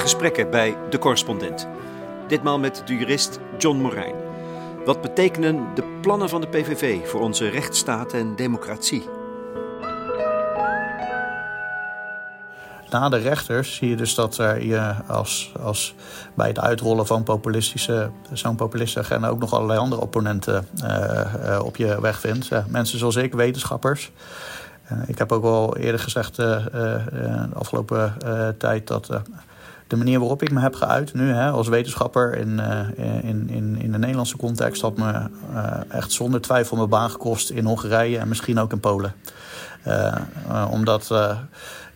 gesprekken bij De Correspondent. Ditmaal met de jurist John Morijn. Wat betekenen de plannen van de PVV voor onze rechtsstaat en democratie? Na de rechters zie je dus dat je als, als bij het uitrollen van populistische, zo'n populistische agenda ook nog allerlei andere opponenten uh, op je weg vindt. mensen zoals ik, wetenschappers. Uh, ik heb ook al eerder gezegd de afgelopen tijd dat de manier waarop ik me heb geuit nu hè, als wetenschapper in, in, in, in de Nederlandse context had me echt zonder twijfel mijn baan gekost in Hongarije en misschien ook in Polen. omdat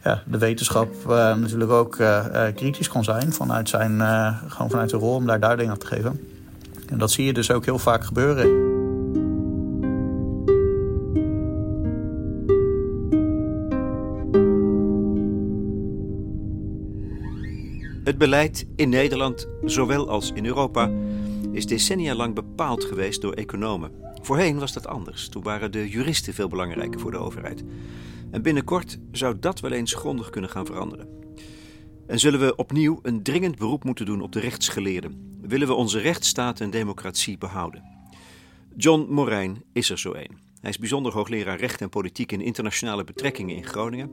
ja, de wetenschap uh, natuurlijk ook uh, kritisch kan zijn vanuit zijn, gewoon vanuit de rol om daar duiding aan te geven. En dat zie je dus ook heel vaak gebeuren. Het beleid in Nederland, zowel als in Europa, is decennia lang bepaald geweest door economen. Voorheen was dat anders. Toen waren de juristen veel belangrijker voor de overheid. En binnenkort zou dat wel eens grondig kunnen gaan veranderen. En zullen we opnieuw een dringend beroep moeten doen op de rechtsgeleerden? Willen we onze rechtsstaat en democratie behouden? John Morijn is er zo een. Hij is bijzonder hoogleraar recht en politiek in internationale betrekkingen in Groningen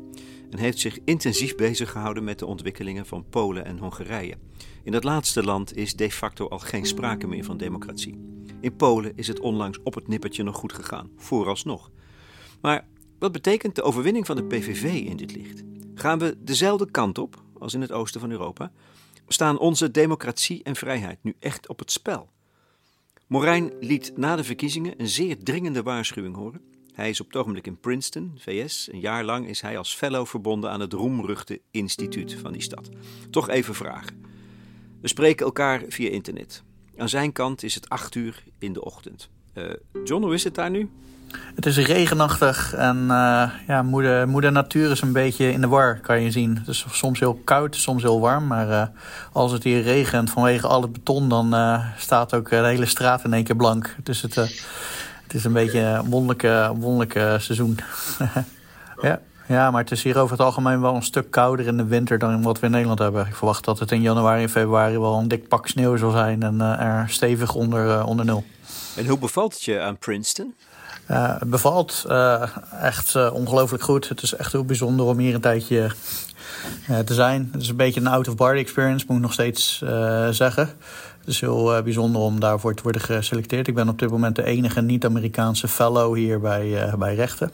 en heeft zich intensief bezig gehouden met de ontwikkelingen van Polen en Hongarije. In dat laatste land is de facto al geen sprake meer van democratie. In Polen is het onlangs op het nippertje nog goed gegaan, vooralsnog. Maar wat betekent de overwinning van de PVV in dit licht? Gaan we dezelfde kant op als in het oosten van Europa? Staan onze democratie en vrijheid nu echt op het spel? Morijn liet na de verkiezingen een zeer dringende waarschuwing horen. Hij is op het ogenblik in Princeton, VS. Een jaar lang is hij als fellow verbonden aan het roemruchte instituut van die stad. Toch even vragen. We spreken elkaar via internet. Aan zijn kant is het acht uur in de ochtend. Uh, John, hoe is het daar nu? Het is regenachtig en uh, ja, moeder, moeder natuur is een beetje in de war, kan je zien. Het is soms heel koud, soms heel warm. Maar uh, als het hier regent vanwege al het beton, dan uh, staat ook de hele straat in één keer blank. Dus het, het is een beetje een wonderlijke, wonderlijke seizoen. ja. ja, maar het is hier over het algemeen wel een stuk kouder in de winter dan wat we in Nederland hebben. Ik verwacht dat het in januari en februari wel een dik pak sneeuw zal zijn en er stevig onder, onder nul. En hoe bevalt het je aan Princeton? Het bevalt uh, echt uh, ongelooflijk goed. Het is echt heel bijzonder om hier een tijdje te zijn. Het is een beetje een out-of-body experience, moet ik nog steeds zeggen. Het is heel bijzonder om daarvoor te worden geselecteerd. Ik ben op dit moment de enige niet-Amerikaanse fellow hier bij, bij rechten.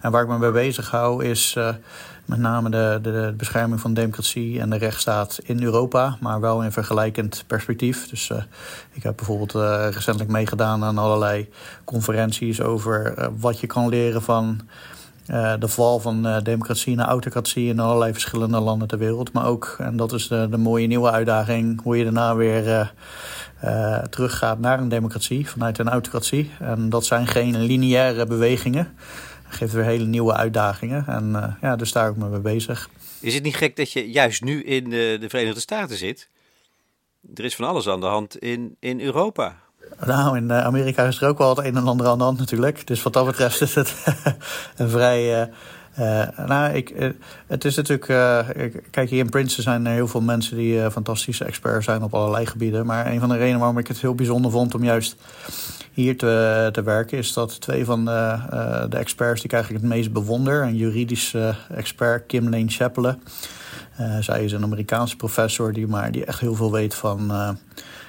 En waar ik me mee bezig hou is met name de, de, de, bescherming van democratie en de rechtsstaat in Europa, maar wel in vergelijkend perspectief. Dus uh, ik heb bijvoorbeeld uh, recentelijk meegedaan aan allerlei conferenties over uh, wat je kan leren van de val van democratie naar autocratie in allerlei verschillende landen ter wereld. Maar ook, en dat is de mooie nieuwe uitdaging, hoe je daarna weer teruggaat naar een democratie vanuit een autocratie. En dat zijn geen lineaire bewegingen geeft weer hele nieuwe uitdagingen. En uh, ja, dus daar ook mee bezig. Is het niet gek dat je juist nu in de, de Verenigde Staten zit? Er is van alles aan de hand in, in Europa. Nou, in eh, Amerika is er ook wel het een en ander aan de hand natuurlijk. Dus wat dat betreft is het een vrij... Uh, nou, ik, uh, het is natuurlijk. Uh, kijk, hier in Princeton zijn er heel veel mensen die fantastische experts zijn op allerlei gebieden. Maar een van de redenen waarom ik het heel bijzonder vond om juist hier te, te werken, is dat twee van de, de experts die ik eigenlijk het meest bewonder, een juridische expert, Kim Lane Chappelle. zij is een Amerikaanse professor die, maar, die echt heel veel weet van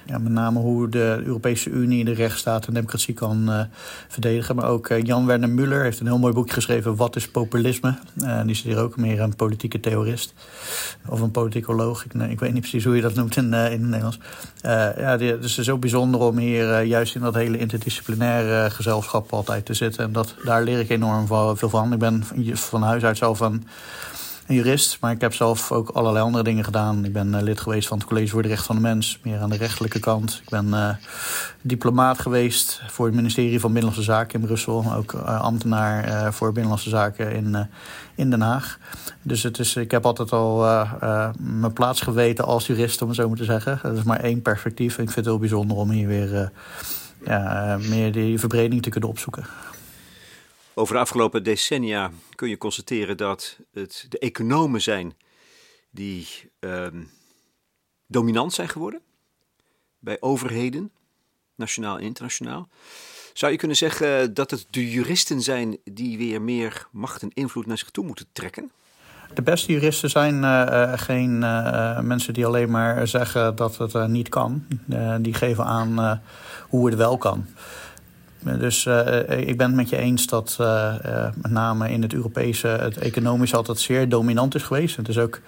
ja, met name hoe de Europese Unie de rechtsstaat en democratie kan uh, verdedigen. Maar ook uh, Jan Werner Muller heeft een heel mooi boek geschreven, Wat is populisme? Uh, die is hier ook meer een politieke theorist of een politicoloog. Ik, ik weet niet precies hoe je dat noemt in, in het Nederlands. ja, dus het is ook bijzonder om hier juist in dat hele interdisciplinaire gezelschap altijd te zitten. En dat, daar leer ik enorm veel van. Ik ben van huis uit zelf van een jurist, maar ik heb zelf ook allerlei andere dingen gedaan. Ik ben uh, lid geweest van het College voor de Recht van de Mens, meer aan de rechtelijke kant. Ik ben uh, diplomaat geweest voor het ministerie van Binnenlandse Zaken in Brussel. Ook uh, ambtenaar voor Binnenlandse Zaken in, in Den Haag. Dus het is, ik heb altijd al mijn plaats geweten als jurist, om het zo maar te zeggen. Dat is maar één perspectief. Ik vind het heel bijzonder om hier weer ja, meer die verbreding te kunnen opzoeken. Over de afgelopen decennia kun je constateren dat het de economen zijn die um, dominant zijn geworden bij overheden, nationaal en internationaal. Zou je kunnen zeggen dat het de juristen zijn die weer meer macht en invloed naar zich toe moeten trekken? De beste juristen zijn uh, geen uh, mensen die alleen maar zeggen dat het niet kan. die geven aan hoe het wel kan. Dus ik ben het met je eens dat met name in het Europese het economisch altijd zeer dominant is geweest. Het is ook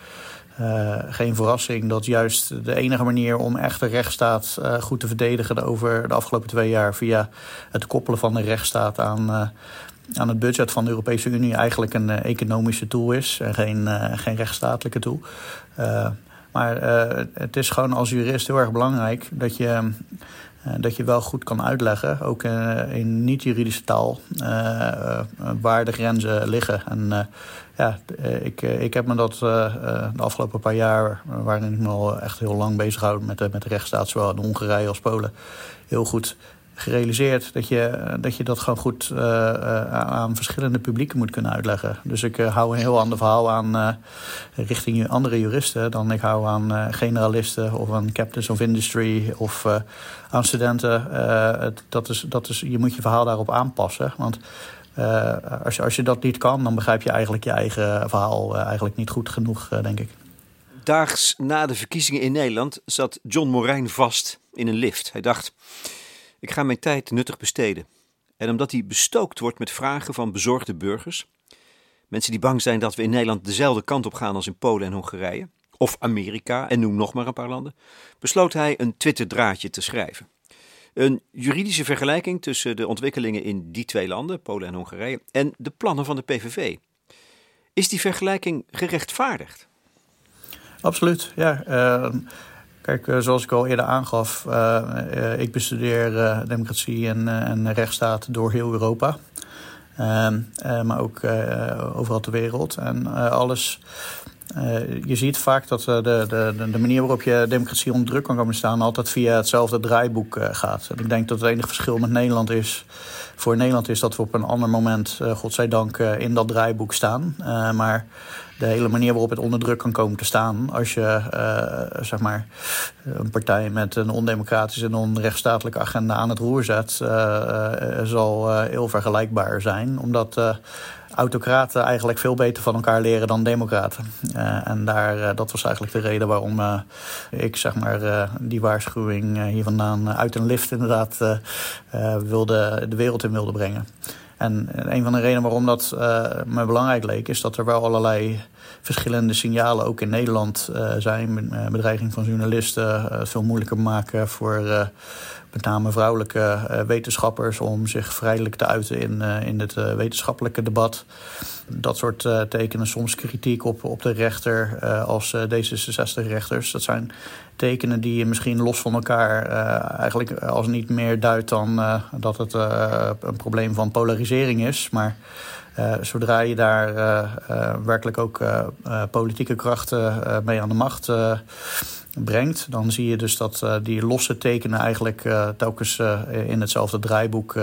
geen verrassing dat juist de enige manier om echt de rechtsstaat goed te verdedigen over de afgelopen twee jaar via het koppelen van de rechtsstaat aan aan het budget van de Europese Unie eigenlijk een economische tool is en geen, geen rechtsstatelijke tool. Maar het is gewoon als jurist heel erg belangrijk dat je, dat je wel goed kan uitleggen, ook in niet-juridische taal, waar de grenzen liggen. En ja, ik, ik heb me dat de afgelopen paar jaar, waarin ik me al echt heel lang bezig houd met, met de rechtsstaat, zowel in Hongarije als Polen, heel goed gerealiseerd dat je dat, je dat gewoon goed uh, aan verschillende publieken moet kunnen uitleggen. Dus ik uh, hou een heel ander verhaal aan richting andere juristen dan ik hou aan generalisten of aan captains of industry of aan studenten. dat is, dat is, je moet je verhaal daarop aanpassen. Want als, je, als je dat niet kan, dan begrijp je eigenlijk je eigen verhaal eigenlijk niet goed genoeg, denk ik. Daags na de verkiezingen in Nederland zat John Morijn vast in een lift. Hij dacht. Ik ga mijn tijd nuttig besteden. En omdat hij bestookt wordt met vragen van bezorgde burgers, mensen die bang zijn dat we in Nederland dezelfde kant op gaan als in Polen en Hongarije, of Amerika en noem nog maar een paar landen, besloot hij een Twitter-draadje te schrijven. Een juridische vergelijking tussen de ontwikkelingen in die twee landen, Polen en Hongarije, en de plannen van de PVV. Is die vergelijking gerechtvaardigd? Absoluut, ja. Uh, Kijk, eh, zoals ik al eerder aangaf, uh, ik bestudeer democratie en, en rechtsstaat door heel Europa. Ehm, maar ook overal ter wereld. En alles. Je ziet vaak dat de, de, de manier waarop je democratie onder druk kan komen staan altijd via hetzelfde draaiboek gaat. En ik denk dat het enige verschil met Nederland is. Voor Nederland is dat we op een ander moment, godzijdank, in dat draaiboek staan. maar de hele manier waarop het onder druk kan komen te staan. Als je uh, zeg maar een partij met een ondemocratische en onrechtsstatelijke agenda aan het roer zet, uh, zal heel vergelijkbaar zijn. Omdat autocraten eigenlijk veel beter van elkaar leren dan democraten. en daar, dat was eigenlijk de reden waarom ik zeg maar, die waarschuwing hier vandaan uit een lift inderdaad wilde, de wereld in wilde brengen. En een van de redenen waarom dat me belangrijk leek, is dat er wel allerlei verschillende signalen ook in Nederland zijn. Eh, bedreiging van journalisten, veel moeilijker maken voor met name vrouwelijke wetenschappers om zich vrijelijk te uiten in, in het wetenschappelijke debat. Dat soort tekenen, soms kritiek op, op de rechter als D66-rechters. Dat zijn tekenen die je misschien los van elkaar eigenlijk als niet meer duidt dan dat het een probleem van polarisering is. Maar zodra je daar werkelijk ook politieke krachten mee aan de macht brengt, dan zie je dus dat die losse tekenen eigenlijk telkens in hetzelfde draaiboek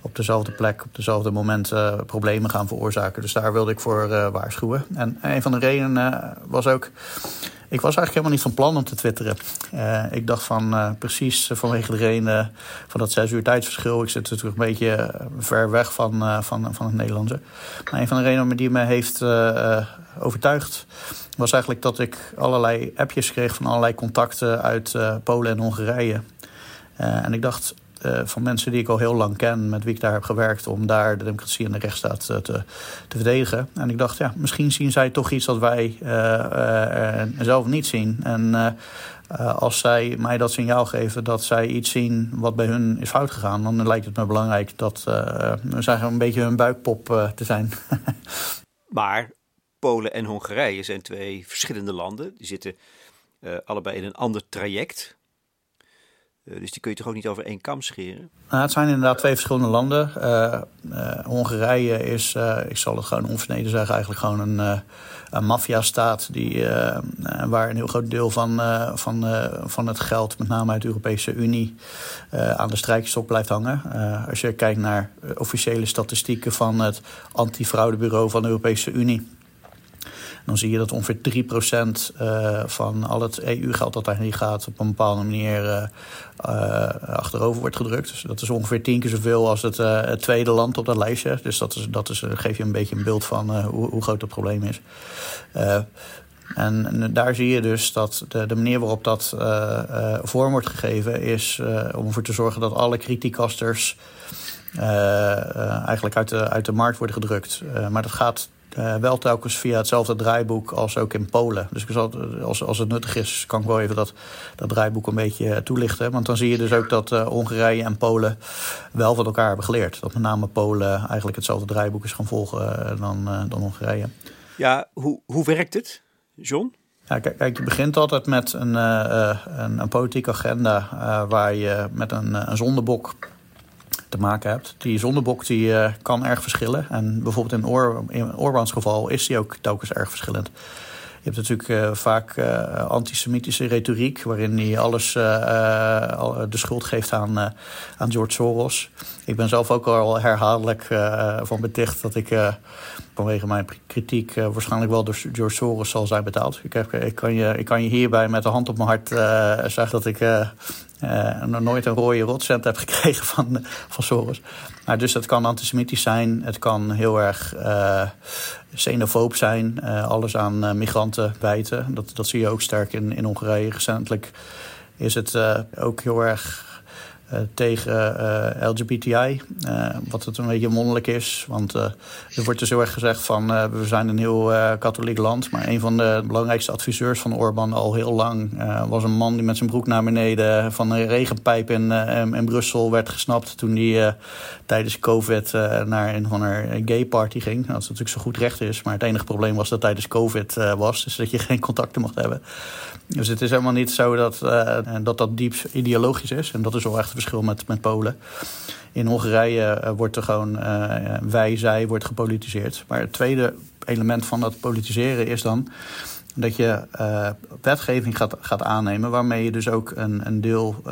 op dezelfde plek, op dezelfde moment problemen gaan veroorzaken. Dus daar wilde ik voor waarschuwen. En een van de redenen was ook ik was eigenlijk helemaal niet van plan om te twitteren. Ik dacht van precies vanwege de reden van dat zes uur tijdsverschil. Ik zit natuurlijk een beetje ver weg van, van, van het Nederlandse. Maar een van de redenen die me heeft overtuigd... was eigenlijk dat ik allerlei appjes kreeg van allerlei contacten uit Polen en Hongarije. en ik dacht, uh, van mensen die ik al heel lang ken, met wie ik daar heb gewerkt, om daar de democratie en de rechtsstaat te, te verdedigen. En ik dacht, ja, misschien zien zij toch iets dat wij zelf niet zien. En als zij mij dat signaal geven dat zij iets zien wat bij hun is fout gegaan, dan lijkt het me belangrijk dat we zeggen een beetje hun buikpop te zijn. maar Polen en Hongarije zijn twee verschillende landen. Die zitten allebei in een ander traject. Eh, dus die kun je toch ook niet over één kam scheren? Nou, het zijn inderdaad twee verschillende landen. Uh, Hongarije is, ik zal het gewoon onverneden zeggen, eigenlijk gewoon een, een maffiastaat. Die, waar een heel groot deel van, van, van het geld, met name uit de Europese Unie, aan de strijkstok blijft hangen. als je kijkt naar officiële statistieken van het antifraudebureau van de Europese Unie Dan zie je dat ongeveer 3% uh, van al het EU-geld dat daarheen gaat op een bepaalde manier achterover wordt gedrukt. Dus dat is ongeveer tien keer zoveel als het, tweede land op dat lijstje. Dus dat, is, dat is, geeft je een beetje een beeld van hoe, hoe, groot het probleem is. En, daar zie je dus dat de, manier waarop dat vorm wordt gegeven is om ervoor te zorgen dat alle kritiekasters eigenlijk uit de, uit de markt worden gedrukt. maar dat gaat wel telkens via hetzelfde draaiboek als ook in Polen. Dus ik zal, als, als het nuttig is, kan ik wel even dat, dat draaiboek een beetje toelichten. Want dan zie je dus ook dat Hongarije en Polen wel van elkaar hebben geleerd. Dat met name Polen eigenlijk hetzelfde draaiboek is gaan volgen dan, dan Hongarije. Ja, hoe, hoe werkt het? John? Ja, kijk, je begint altijd met een, uh, een, een, politieke agenda uh, waar je met een, een zondebok te maken hebt. Die zondebok die, uh, kan erg verschillen. En bijvoorbeeld in, Oor, in Orbans geval is die ook telkens erg verschillend. Je hebt natuurlijk uh, vaak uh, antisemitische retoriek, waarin hij alles de schuld geeft aan, aan George Soros. Ik ben zelf ook al herhaaldelijk van beticht dat ik vanwege mijn kritiek waarschijnlijk wel door George Soros zal zijn betaald. Ik, ik, kan, je, ik kan je hierbij met de hand op mijn hart zeggen dat ik nog nooit een rode rotcent heb gekregen van, van Soros. Maar dus dat kan antisemitisch zijn, het kan heel erg xenofoob zijn, uh, alles aan uh, migranten wijten. Dat, dat zie je ook sterk in, in Hongarije. Recentelijk is het uh, ook heel erg uh, tegen eh, LGBTI. Uh, wat het een beetje mondeling is. Want er wordt dus heel erg gezegd van we zijn een heel katholiek land. Maar een van de belangrijkste adviseurs van Orbán al heel lang was een man die met zijn broek naar beneden van een regenpijp in, in Brussel werd gesnapt. Toen hij tijdens COVID naar een van gay party ging. Dat is natuurlijk zo goed recht is. Maar het enige probleem was dat tijdens COVID was. Dus dat je geen contacten mocht hebben. Dus het is helemaal niet zo dat dat, dat diep ideologisch is. En dat is wel echt verschil met, met Polen. In Hongarije uh, wordt er gewoon uh, wij, zij wordt gepolitiseerd. Maar het tweede element van dat politiseren is dan dat je uh, wetgeving gaat, gaat aannemen, waarmee je dus ook een, een deel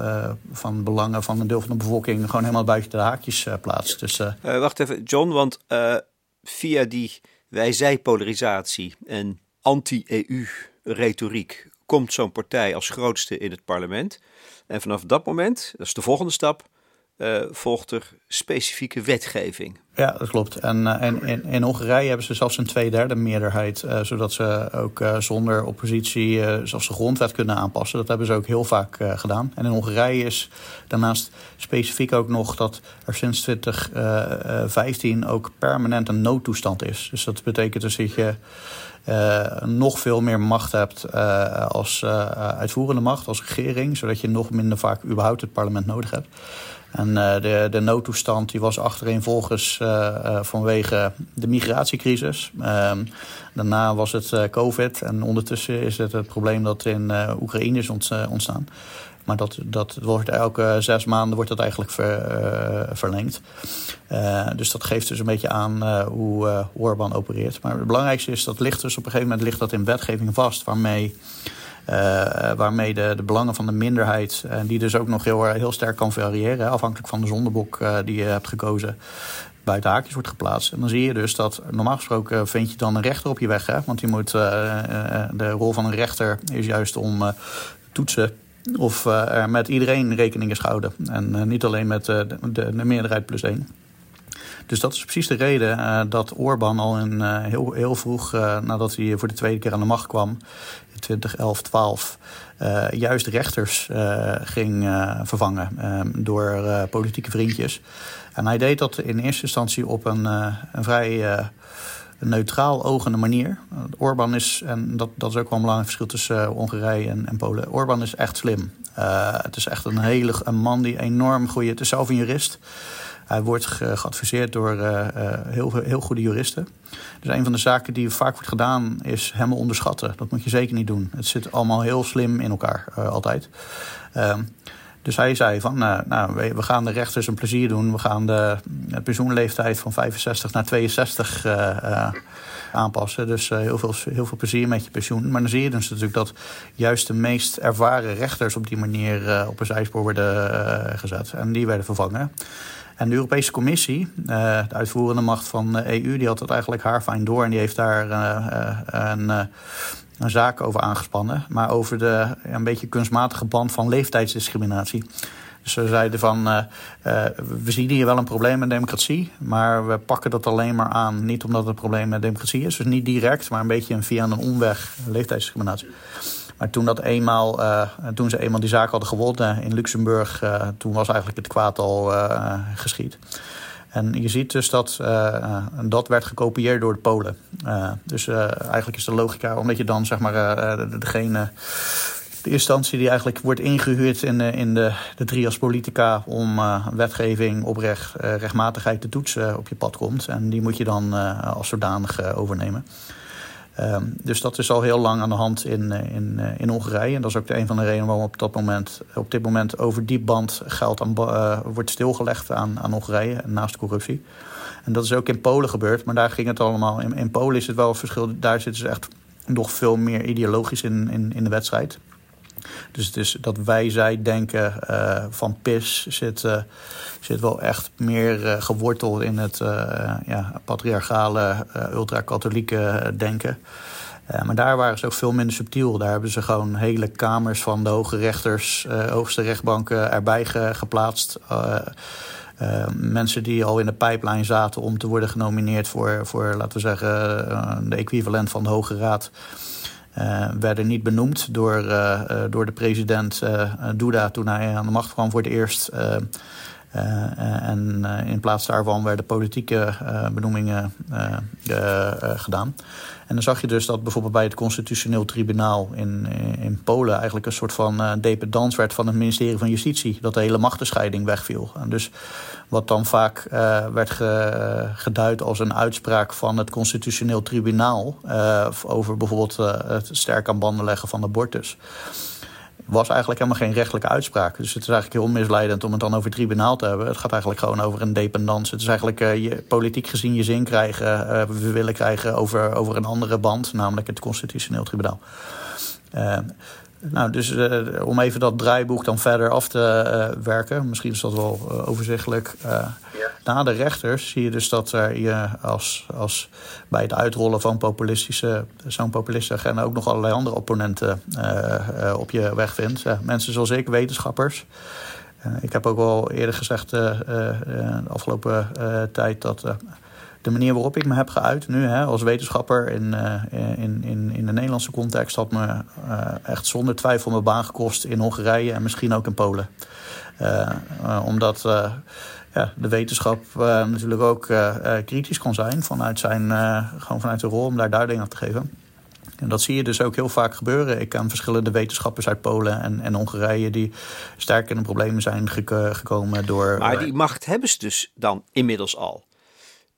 van belangen van een deel van de bevolking gewoon helemaal buiten de haakjes plaatst. Dus, wacht even, John, want via die wij-zij-polarisatie en anti-EU-retoriek komt zo'n partij als grootste in het parlement. En vanaf dat moment, dat is de volgende stap, uh, volgt er specifieke wetgeving. Ja, dat klopt. En, uh, en in, in, Hongarije hebben ze zelfs een tweederde meerderheid, uh, zodat ze ook zonder oppositie zelfs de grondwet kunnen aanpassen. Dat hebben ze ook heel vaak gedaan. En in Hongarije is daarnaast specifiek ook nog dat er sinds 2015 ook permanent een noodtoestand is. Dus dat betekent dus dat je nog veel meer macht hebt uh, als uh, uitvoerende macht, als regering, zodat je nog minder vaak überhaupt het parlement nodig hebt. En de, de noodtoestand die was achtereenvolgens vanwege de migratiecrisis. Ehm, daarna was het COVID en ondertussen is het het probleem dat in Oekraïne is ontstaan. Maar dat, dat wordt elke zes maanden wordt dat eigenlijk ver, uh, verlengd. Uh, dus dat geeft dus een beetje aan uh, hoe Orbán opereert. Maar het belangrijkste is dat ligt dus op een gegeven moment ligt dat in wetgeving vast, waarmee. waarmee de, de belangen van de minderheid, en die dus ook nog heel, heel sterk kan variëren, afhankelijk van de zondebok die je hebt gekozen, buiten haakjes wordt geplaatst. En dan zie je dus dat normaal gesproken vind je dan een rechter op je weg. Hè? Want je moet, de rol van een rechter is juist om toetsen of uh, er met iedereen rekening is gehouden. En uh, niet alleen met uh, de, de, meerderheid plus één. Dus dat is precies de reden dat Orbán al in, heel, heel vroeg, nadat hij voor de tweede keer aan de macht kwam, in 2011, 12, juist rechters ging vervangen door politieke vriendjes. En hij deed dat in eerste instantie op een, een vrij een neutraal ogende manier. Orbán is, en dat, dat is ook wel een belangrijk verschil tussen uh, Hongarije en, en, Polen. Orbán is echt slim. Uh, het is echt een hele een man die enorm goede. Het is zelf een jurist. Hij wordt ge, geadviseerd door uh, heel, heel goede juristen. Dus een van de zaken die vaak wordt gedaan is hem onderschatten. Dat moet je zeker niet doen. Het zit allemaal heel slim in elkaar, altijd. Dus hij zei van, uh, nou, we, gaan de rechters een plezier doen. We gaan de, pensioenleeftijd van 65 naar 62 uh, uh, aanpassen. Dus heel, veel, heel veel plezier met je pensioen. Maar dan zie je dus natuurlijk dat juist de meest ervaren rechters op die manier op een zijspoor werden uh, gezet. En die werden vervangen. En de Europese Commissie, de uitvoerende macht van de EU, die had het eigenlijk haarfijn door en die heeft daar een, een zaak over aangespannen. Maar over de een beetje kunstmatige band van leeftijdsdiscriminatie. Dus ze zeiden van, uh, uh, we zien hier wel een probleem met democratie, maar we pakken dat alleen maar aan. Niet omdat het een probleem met democratie is, dus niet direct, maar een beetje via een omweg leeftijdsdiscriminatie. Maar toen, dat eenmaal, uh, toen ze eenmaal die zaak hadden gewonnen in Luxemburg, toen was eigenlijk het kwaad al geschied. En je ziet dus dat uh, dat werd gekopieerd door de Polen. Uh, dus eigenlijk is de logica, omdat je dan zeg maar degene de instantie die eigenlijk wordt ingehuurd in, in de, de trias politica om wetgeving op recht, uh, rechtmatigheid te toetsen op je pad komt. En die moet je dan als zodanig overnemen. Um, dus dat is al heel lang aan de hand in, in, in Hongarije. En dat is ook de een van de redenen waarom op, dat moment, op dit moment over die band geld aan, wordt stilgelegd aan, aan Hongarije naast corruptie. En dat is ook in Polen gebeurd, maar daar ging het allemaal. In, in Polen is het wel een verschil. Daar zitten ze echt nog veel meer ideologisch in, in, in de wedstrijd. Dus dat wij, zij denken uh, van PIS zit, uh, zit wel echt meer uh, geworteld in het ja, patriarchale, ultra-katholieke denken. maar daar waren ze ook veel minder subtiel. Daar hebben ze gewoon hele kamers van de hoge rechters, hoogste rechtbanken erbij ge, geplaatst. mensen die al in de pijplijn zaten om te worden genomineerd voor, voor laten we zeggen, de equivalent van de Hoge Raad. Uh, werden niet benoemd door, uh, door de president Duda toen hij aan de macht kwam voor het eerst. En in plaats daarvan werden politieke benoemingen gedaan. En dan zag je dus dat bijvoorbeeld bij het Constitutioneel Tribunaal in, in Polen eigenlijk een soort van dependance werd van het ministerie van Justitie. Dat de hele machtenscheiding wegviel. En dus wat dan vaak werd ge, geduid als een uitspraak van het Constitutioneel Tribunaal over bijvoorbeeld het sterk aan banden leggen van abortus was eigenlijk helemaal geen rechtelijke uitspraak. Dus het is eigenlijk heel misleidend om het dan over tribunaal te hebben. Het gaat eigenlijk gewoon over een dependance. Het is eigenlijk uh, je, politiek gezien je zin krijgen, uh, we willen krijgen over, over een andere band, namelijk het constitutioneel tribunaal. Nou, dus uh, om even dat draaiboek dan verder af te uh, werken. Misschien is dat wel uh, overzichtelijk. Ja. Na de rechters zie je dus dat er je als, als bij het uitrollen van populistische, zo'n populistische agenda ook nog allerlei andere opponenten op je weg vindt. mensen zoals ik, wetenschappers. ik heb ook al eerder gezegd de afgelopen tijd dat de manier waarop ik me heb geuit nu hè, als wetenschapper in, uh, in, in, in de Nederlandse context had me uh, echt zonder twijfel mijn baan gekost in Hongarije en misschien ook in Polen. Uh, omdat ja, de wetenschap natuurlijk ook kritisch kan zijn vanuit, zijn, gewoon vanuit de rol om daar duiding aan te geven. En dat zie je dus ook heel vaak gebeuren. Ik ken verschillende wetenschappers uit Polen en, en Hongarije die sterk in de problemen zijn gekomen door. Maar die macht hebben ze dus dan inmiddels al.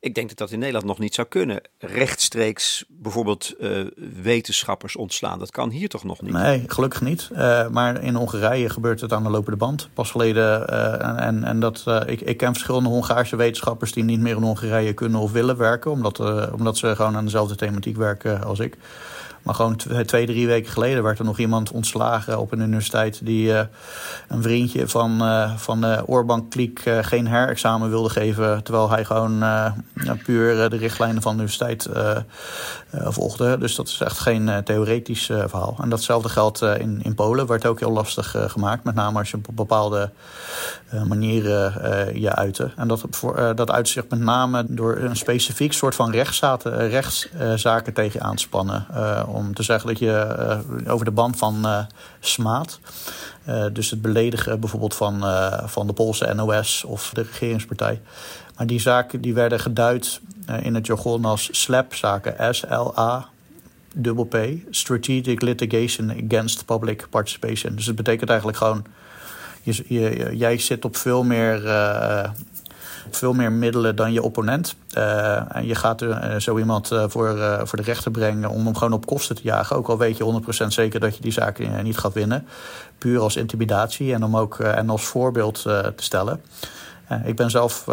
Ik denk dat dat in Nederland nog niet zou kunnen. Rechtstreeks bijvoorbeeld uh, wetenschappers ontslaan. Dat kan hier toch nog niet? Nee, gelukkig niet. Uh, maar in Hongarije gebeurt het aan de lopende band. Pas geleden. Uh, en, en dat, ik, ik ken verschillende Hongaarse wetenschappers die niet meer in Hongarije kunnen of willen werken. Omdat, omdat ze gewoon aan dezelfde thematiek werken als ik. Maar gewoon twee, drie weken geleden werd er nog iemand ontslagen op een universiteit die uh, een vriendje van, uh, van de Oorbank-kliek geen herexamen wilde geven. Terwijl hij gewoon puur de richtlijnen van de universiteit volgde. Dus dat is echt geen theoretisch verhaal. En datzelfde geldt in, in Polen, werd ook heel lastig gemaakt. Met name als je op bepaalde manieren je uitte. En dat, dat uitzicht met name door een specifiek soort van rechtszaken, rechtszaken tegen aanspannen om te zeggen dat je uh, over de band van uh, smaad. Dus het beledigen bijvoorbeeld van, van de Poolse NOS of de regeringspartij. Maar die zaken die werden geduid in het jargon als SLAP-zaken. S-L-A. Double P, Strategic Litigation Against Public Participation. Dus het betekent eigenlijk gewoon, je, je, jij zit op veel meer veel meer middelen dan je opponent. Uh, en je gaat uh, zo iemand uh, voor, voor de rechter brengen om hem gewoon op kosten te jagen. Ook al weet je 100% zeker dat je die zaak niet gaat winnen. Puur als intimidatie en om ook en als voorbeeld te stellen. ik ben zelf,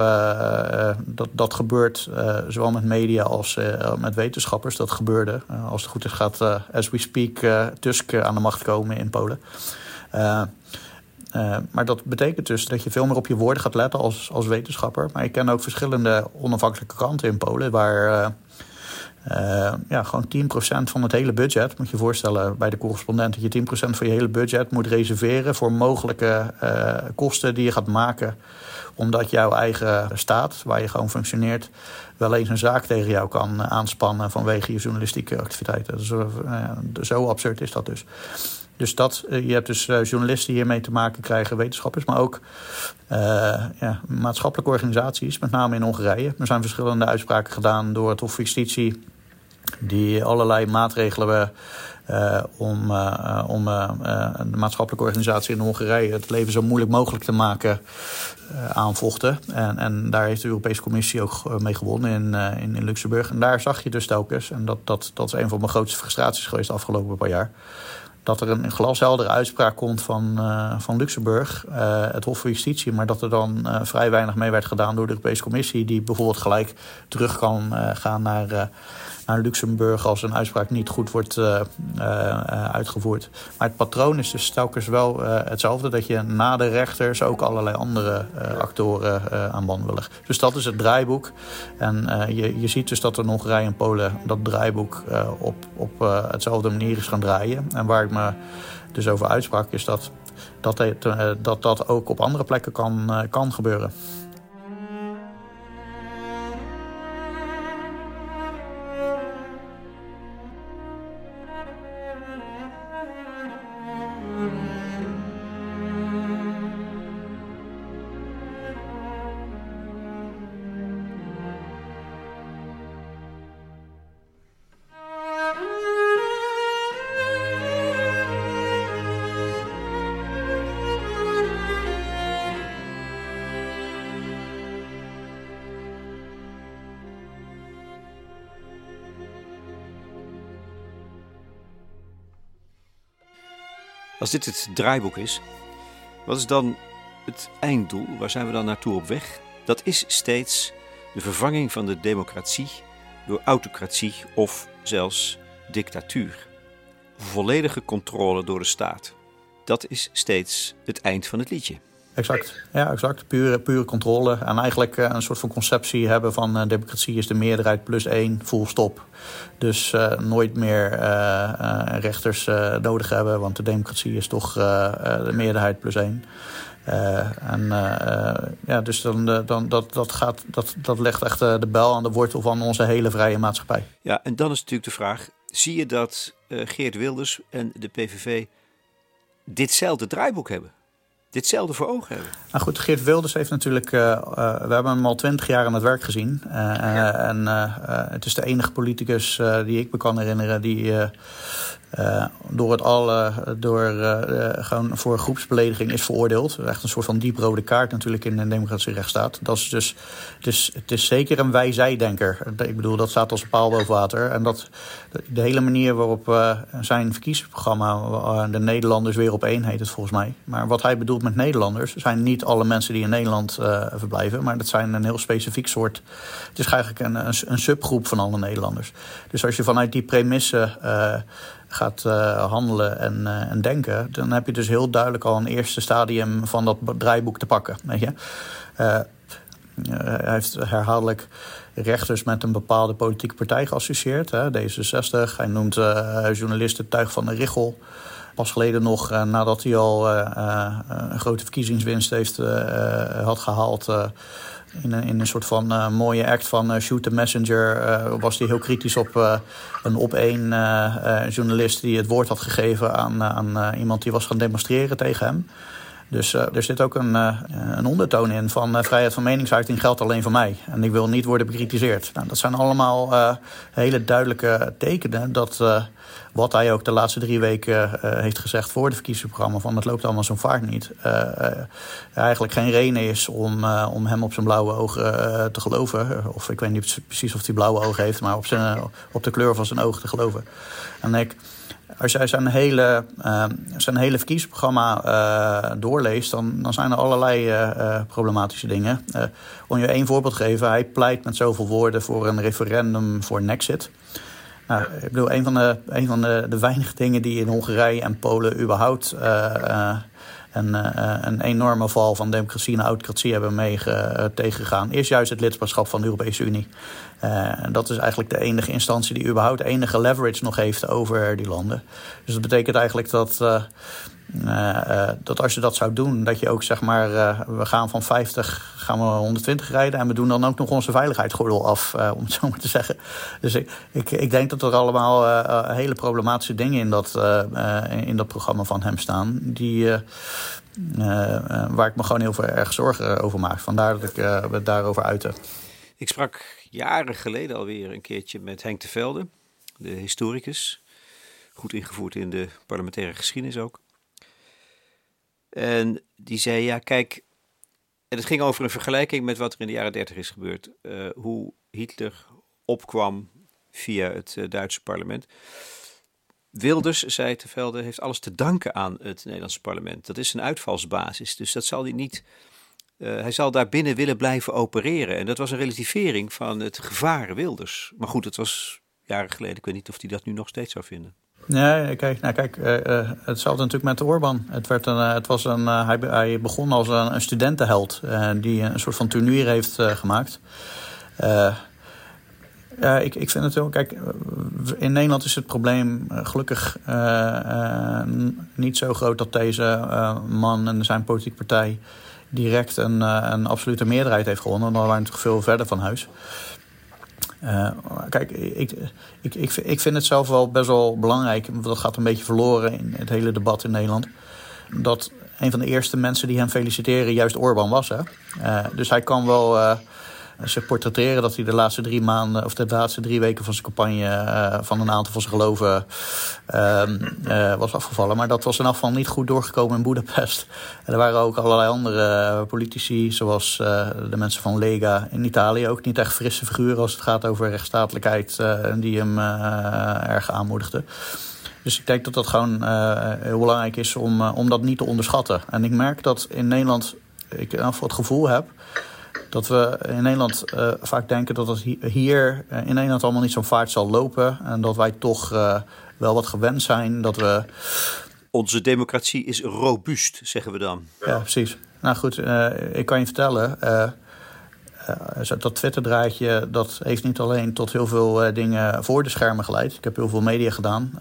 dat, dat gebeurt zowel met media als met wetenschappers. Dat gebeurde. als het goed is gaat, as we speak, Tusk aan de macht komen in Polen. Maar dat betekent dus dat je veel meer op je woorden gaat letten als, als wetenschapper. Maar ik ken ook verschillende onafhankelijke kranten in Polen waar uh, ja, gewoon 10% van het hele budget, moet je je voorstellen bij de correspondent, dat je 10% van je hele budget moet reserveren voor mogelijke kosten die je gaat maken. Omdat jouw eigen staat, waar je gewoon functioneert, wel eens een zaak tegen jou kan aanspannen vanwege je journalistieke activiteiten. Zo absurd is dat dus. Dus dat, je hebt dus journalisten die hiermee te maken krijgen, wetenschappers, maar ook ja, maatschappelijke organisaties, met name in Hongarije. Er zijn verschillende uitspraken gedaan door het Hof van Justitie die allerlei maatregelen uh, om, om de maatschappelijke organisatie in Hongarije het leven zo moeilijk mogelijk te maken aanvochten. En, en daar heeft de Europese Commissie ook mee gewonnen in, in, in, Luxemburg. En daar zag je dus telkens, en dat, dat, dat is een van mijn grootste frustraties geweest de afgelopen paar jaar. Dat er een glasheldere uitspraak komt van, van Luxemburg, het Hof van Justitie, maar dat er dan vrij weinig mee werd gedaan door de Europese Commissie, die bijvoorbeeld gelijk terug kan gaan naar naar Luxemburg als een uitspraak niet goed wordt uh, uh, uitgevoerd. Maar het patroon is dus telkens wel hetzelfde: dat je na de rechters ook allerlei andere actoren aan band willen. Dus dat is het draaiboek. En je, je ziet dus dat er Hongarije en Polen dat draaiboek op, op hetzelfde manier is gaan draaien. En waar ik me dus over uitsprak, is dat dat, dat, dat ook op andere plekken kan, kan gebeuren. Als dit het draaiboek is, wat is dan het einddoel? Waar zijn we dan naartoe op weg? Dat is steeds de vervanging van de democratie door autocratie of zelfs dictatuur. Volledige controle door de staat. Dat is steeds het eind van het liedje. Exact, ja, exact. Pure, pure controle. En eigenlijk eh, een soort van conceptie hebben van uh, democratie is de meerderheid plus één, full stop. Dus uh, nooit meer rechters nodig hebben, want de democratie is toch de meerderheid plus één. en ja, dus dan, dan, dat, dat, gaat, dat, dat legt echt de bel aan de wortel van onze hele vrije maatschappij. Ja, en dan is natuurlijk de vraag: zie je dat Geert Wilders en de PVV ditzelfde draaiboek hebben? Ditzelfde voor ogen hebben. Nou goed, Geert Wilders heeft natuurlijk... Uh, uh, we hebben hem al twintig jaar aan het werk gezien. Uh, ja. En het is de enige politicus die ik me kan herinneren... die uh, door het al door uh, gewoon voor groepsbelediging is veroordeeld. Echt een soort van dieprode kaart natuurlijk in een democratische rechtsstaat. Dat is dus, het is, het is zeker een wij-zij-denker. Ik bedoel, dat staat als een paal boven water. En dat, de hele manier waarop zijn verkiezingsprogramma, de Nederlanders weer op één heet het volgens mij. Maar wat hij bedoelt met Nederlanders zijn niet alle mensen die in Nederland verblijven. Maar dat zijn een heel specifiek soort. Het is eigenlijk een, een, een subgroep van alle Nederlanders. Dus als je vanuit die premisse gaat uh, handelen en, uh, en, denken, dan heb je dus heel duidelijk al een eerste stadium van dat draaiboek te pakken. Weet je? Uh, hij heeft herhaaldelijk rechters met een bepaalde politieke partij geassocieerd. Hè, D66. Hij noemt journalisten Tuig van de Richel. Pas geleden nog, nadat hij al een grote verkiezingswinst heeft, had gehaald in een, in een soort van uh, mooie act van uh, Shoot the Messenger was hij heel kritisch op een op één journalist die het woord had gegeven aan, aan iemand die was gaan demonstreren tegen hem. Dus er zit ook een, een ondertoon in van vrijheid van meningsuiting geldt alleen voor mij. En ik wil niet worden bekritiseerd. Nou, dat zijn allemaal hele duidelijke tekenen dat wat hij ook de laatste drie weken heeft gezegd voor het verkiezingsprogramma: van het loopt allemaal zo'n vaart niet. Eigenlijk geen reden is om, om hem op zijn blauwe ogen te geloven. Of ik weet niet precies of hij blauwe ogen heeft, maar op, zijn, op de kleur van zijn ogen te geloven. En ik. Als jij zijn hele, zijn hele verkiezingsprogramma doorleest, dan, dan zijn er allerlei problematische dingen. om je één voorbeeld te geven, hij pleit met zoveel woorden voor een referendum voor Nexit. Nou, ik bedoel, een van, de, een van de, de weinige dingen die in Hongarije en Polen überhaupt een, een enorme val van democratie en autocratie hebben mee tegengegaan, is juist het lidmaatschap van de Europese Unie. Dat is eigenlijk de enige instantie die überhaupt enige leverage nog heeft over die landen. Dus dat betekent eigenlijk dat uh, dat als je dat zou doen, dat je ook zeg maar, we gaan van 50 gaan we 120 rijden en we doen dan ook nog onze veiligheidsgordel af, om het zo maar te zeggen. Dus ik, ik, ik denk dat er allemaal hele problematische dingen in dat, in dat programma van hem staan, die, waar ik me gewoon heel erg zorgen over maak. Vandaar dat ik het daarover uitte. Ik sprak jaren geleden alweer een keertje met Henk de Velde, de historicus. Goed ingevoerd in de parlementaire geschiedenis ook. En die zei, ja kijk, en het ging over een vergelijking met wat er in de jaren dertig is gebeurd. Uh, hoe Hitler opkwam via het uh, Duitse parlement. Wilders, zei Tevelde, heeft alles te danken aan het Nederlandse parlement. Dat is een uitvalsbasis, dus dat zal hij niet... Uh, hij zal daar binnen willen blijven opereren. En dat was een relativering van het gevaar Wilders. Maar goed, het was jaren geleden. Ik weet niet of hij dat nu nog steeds zou vinden. Nee, kijk, nou kijk uh, uh, hetzelfde natuurlijk met Orban. Het, werd een, het was een, hij, begon als een, een studentenheld die een soort van turnier heeft gemaakt. ja, ik, ik vind het wel, kijk, in Nederland is het probleem gelukkig niet zo groot dat deze man en zijn politieke partij direct een, een absolute meerderheid heeft gewonnen. Dan waren we natuurlijk veel verder van huis. Uh, kijk, ik, ik, ik, ik vind het zelf wel best wel belangrijk. Dat gaat een beetje verloren in het hele debat in Nederland. Dat een van de eerste mensen die hem feliciteren juist Orbán was. Hè? Uh, dus hij kan wel. Zich portretteren dat hij de laatste drie maanden of de laatste drie weken van zijn campagne uh, van een aantal van zijn geloven uh, was afgevallen. Maar dat was in afval niet goed doorgekomen in Boedapest. En er waren ook allerlei andere politici, zoals de mensen van Lega in Italië, ook niet echt frisse figuren als het gaat over rechtsstatelijkheid, die hem erg aanmoedigden. Dus ik denk dat dat gewoon heel belangrijk is om, om dat niet te onderschatten. En ik merk dat in Nederland ik in het gevoel heb dat we in Nederland uh, vaak denken dat het hier uh, in Nederland allemaal niet zo vaart zal lopen. En dat wij toch uh, wel wat gewend zijn dat we. Onze democratie is robuust, zeggen we dan. Ja, precies. Nou goed, ik kan je vertellen. dat Twitter-draadje dat heeft niet alleen tot heel veel dingen voor de schermen geleid. Ik heb heel veel media gedaan.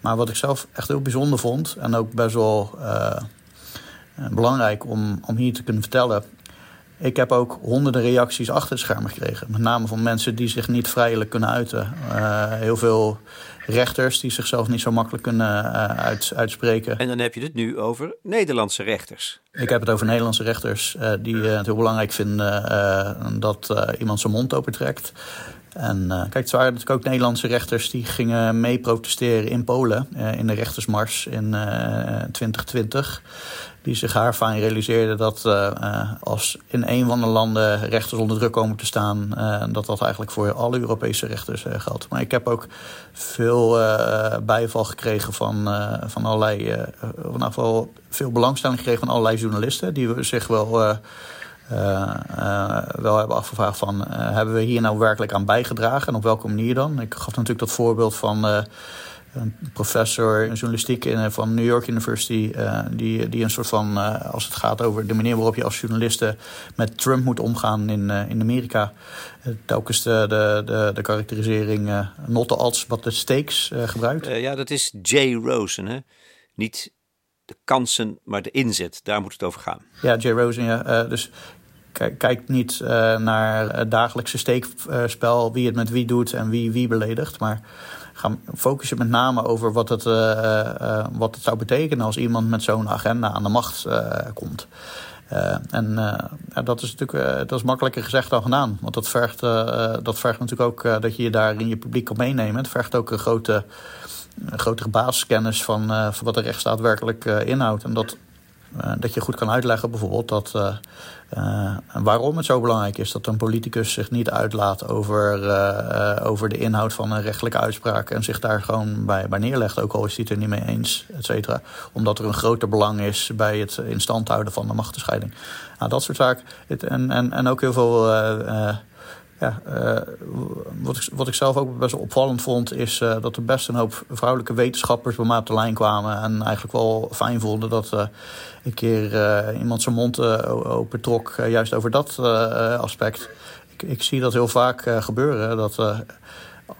maar wat ik zelf echt heel bijzonder vond en ook best wel belangrijk om, om hier te kunnen vertellen, ik heb ook honderden reacties achter het scherm gekregen. Met name van mensen die zich niet vrijelijk kunnen uiten. Uh, heel veel rechters die zichzelf niet zo makkelijk kunnen uh, uit, uitspreken. En dan heb je het nu over Nederlandse rechters. Ik heb het over Nederlandse rechters uh, die het heel belangrijk vinden dat iemand zijn mond opentrekt. En kijk, het waren natuurlijk ook Nederlandse rechters die gingen mee protesteren in Polen in de rechtersmars in 2020 die zich haarfijn realiseerde dat uh, als in een van de landen rechters onder druk komen te staan, uh, dat dat eigenlijk voor alle Europese rechters geldt. Maar ik heb ook veel bijval gekregen van, van allerlei, ieder geval veel belangstelling gekregen van allerlei journalisten die zich wel. wel hebben afgevraagd van hebben we hier nou werkelijk aan bijgedragen en op welke manier dan? Ik gaf natuurlijk dat voorbeeld van een professor in journalistiek in, van New York University. Uh, die, die een soort van, uh, als het gaat over de manier waarop je als journaliste met Trump moet omgaan in, uh, in Amerika. telkens de, de, de, de karakterisering not the odds, but the stakes gebruikt. ja, dat is Jay Rosen. Hè? Niet de kansen, maar de inzet. Daar moet het over gaan. Ja, Jay Rosen, ja. dus kijk niet naar het dagelijkse steekspel, wie het met wie doet en wie wie beledigt. Maar gaan focussen met name over wat het, uh, wat het zou betekenen als iemand met zo'n agenda aan de macht komt. en dat is natuurlijk dat is makkelijker gezegd dan gedaan. Want dat vergt, dat vergt natuurlijk ook dat je je daar in je publiek kan meenemen. Het vergt ook een grote, grotere basiskennis van, van wat de rechtsstaat werkelijk inhoudt. En dat dat je goed kan uitleggen bijvoorbeeld dat, uh, waarom het zo belangrijk is dat een politicus zich niet uitlaat over, over de inhoud van een rechtelijke uitspraak en zich daar gewoon bij, bij neerlegt, ook al is hij het er niet mee eens, et cetera. Omdat er een groter belang is bij het in stand houden van de machtenscheiding. Nou, dat soort zaken. En, en, en ook heel veel ja, wat, ik, wat ik zelf ook best wel opvallend vond, is dat er best een hoop vrouwelijke wetenschappers bij mij op de lijn kwamen. En eigenlijk wel fijn vonden dat een keer iemand zijn mond open trok, juist over dat aspect. Ik, ik, zie dat heel vaak gebeuren. Dat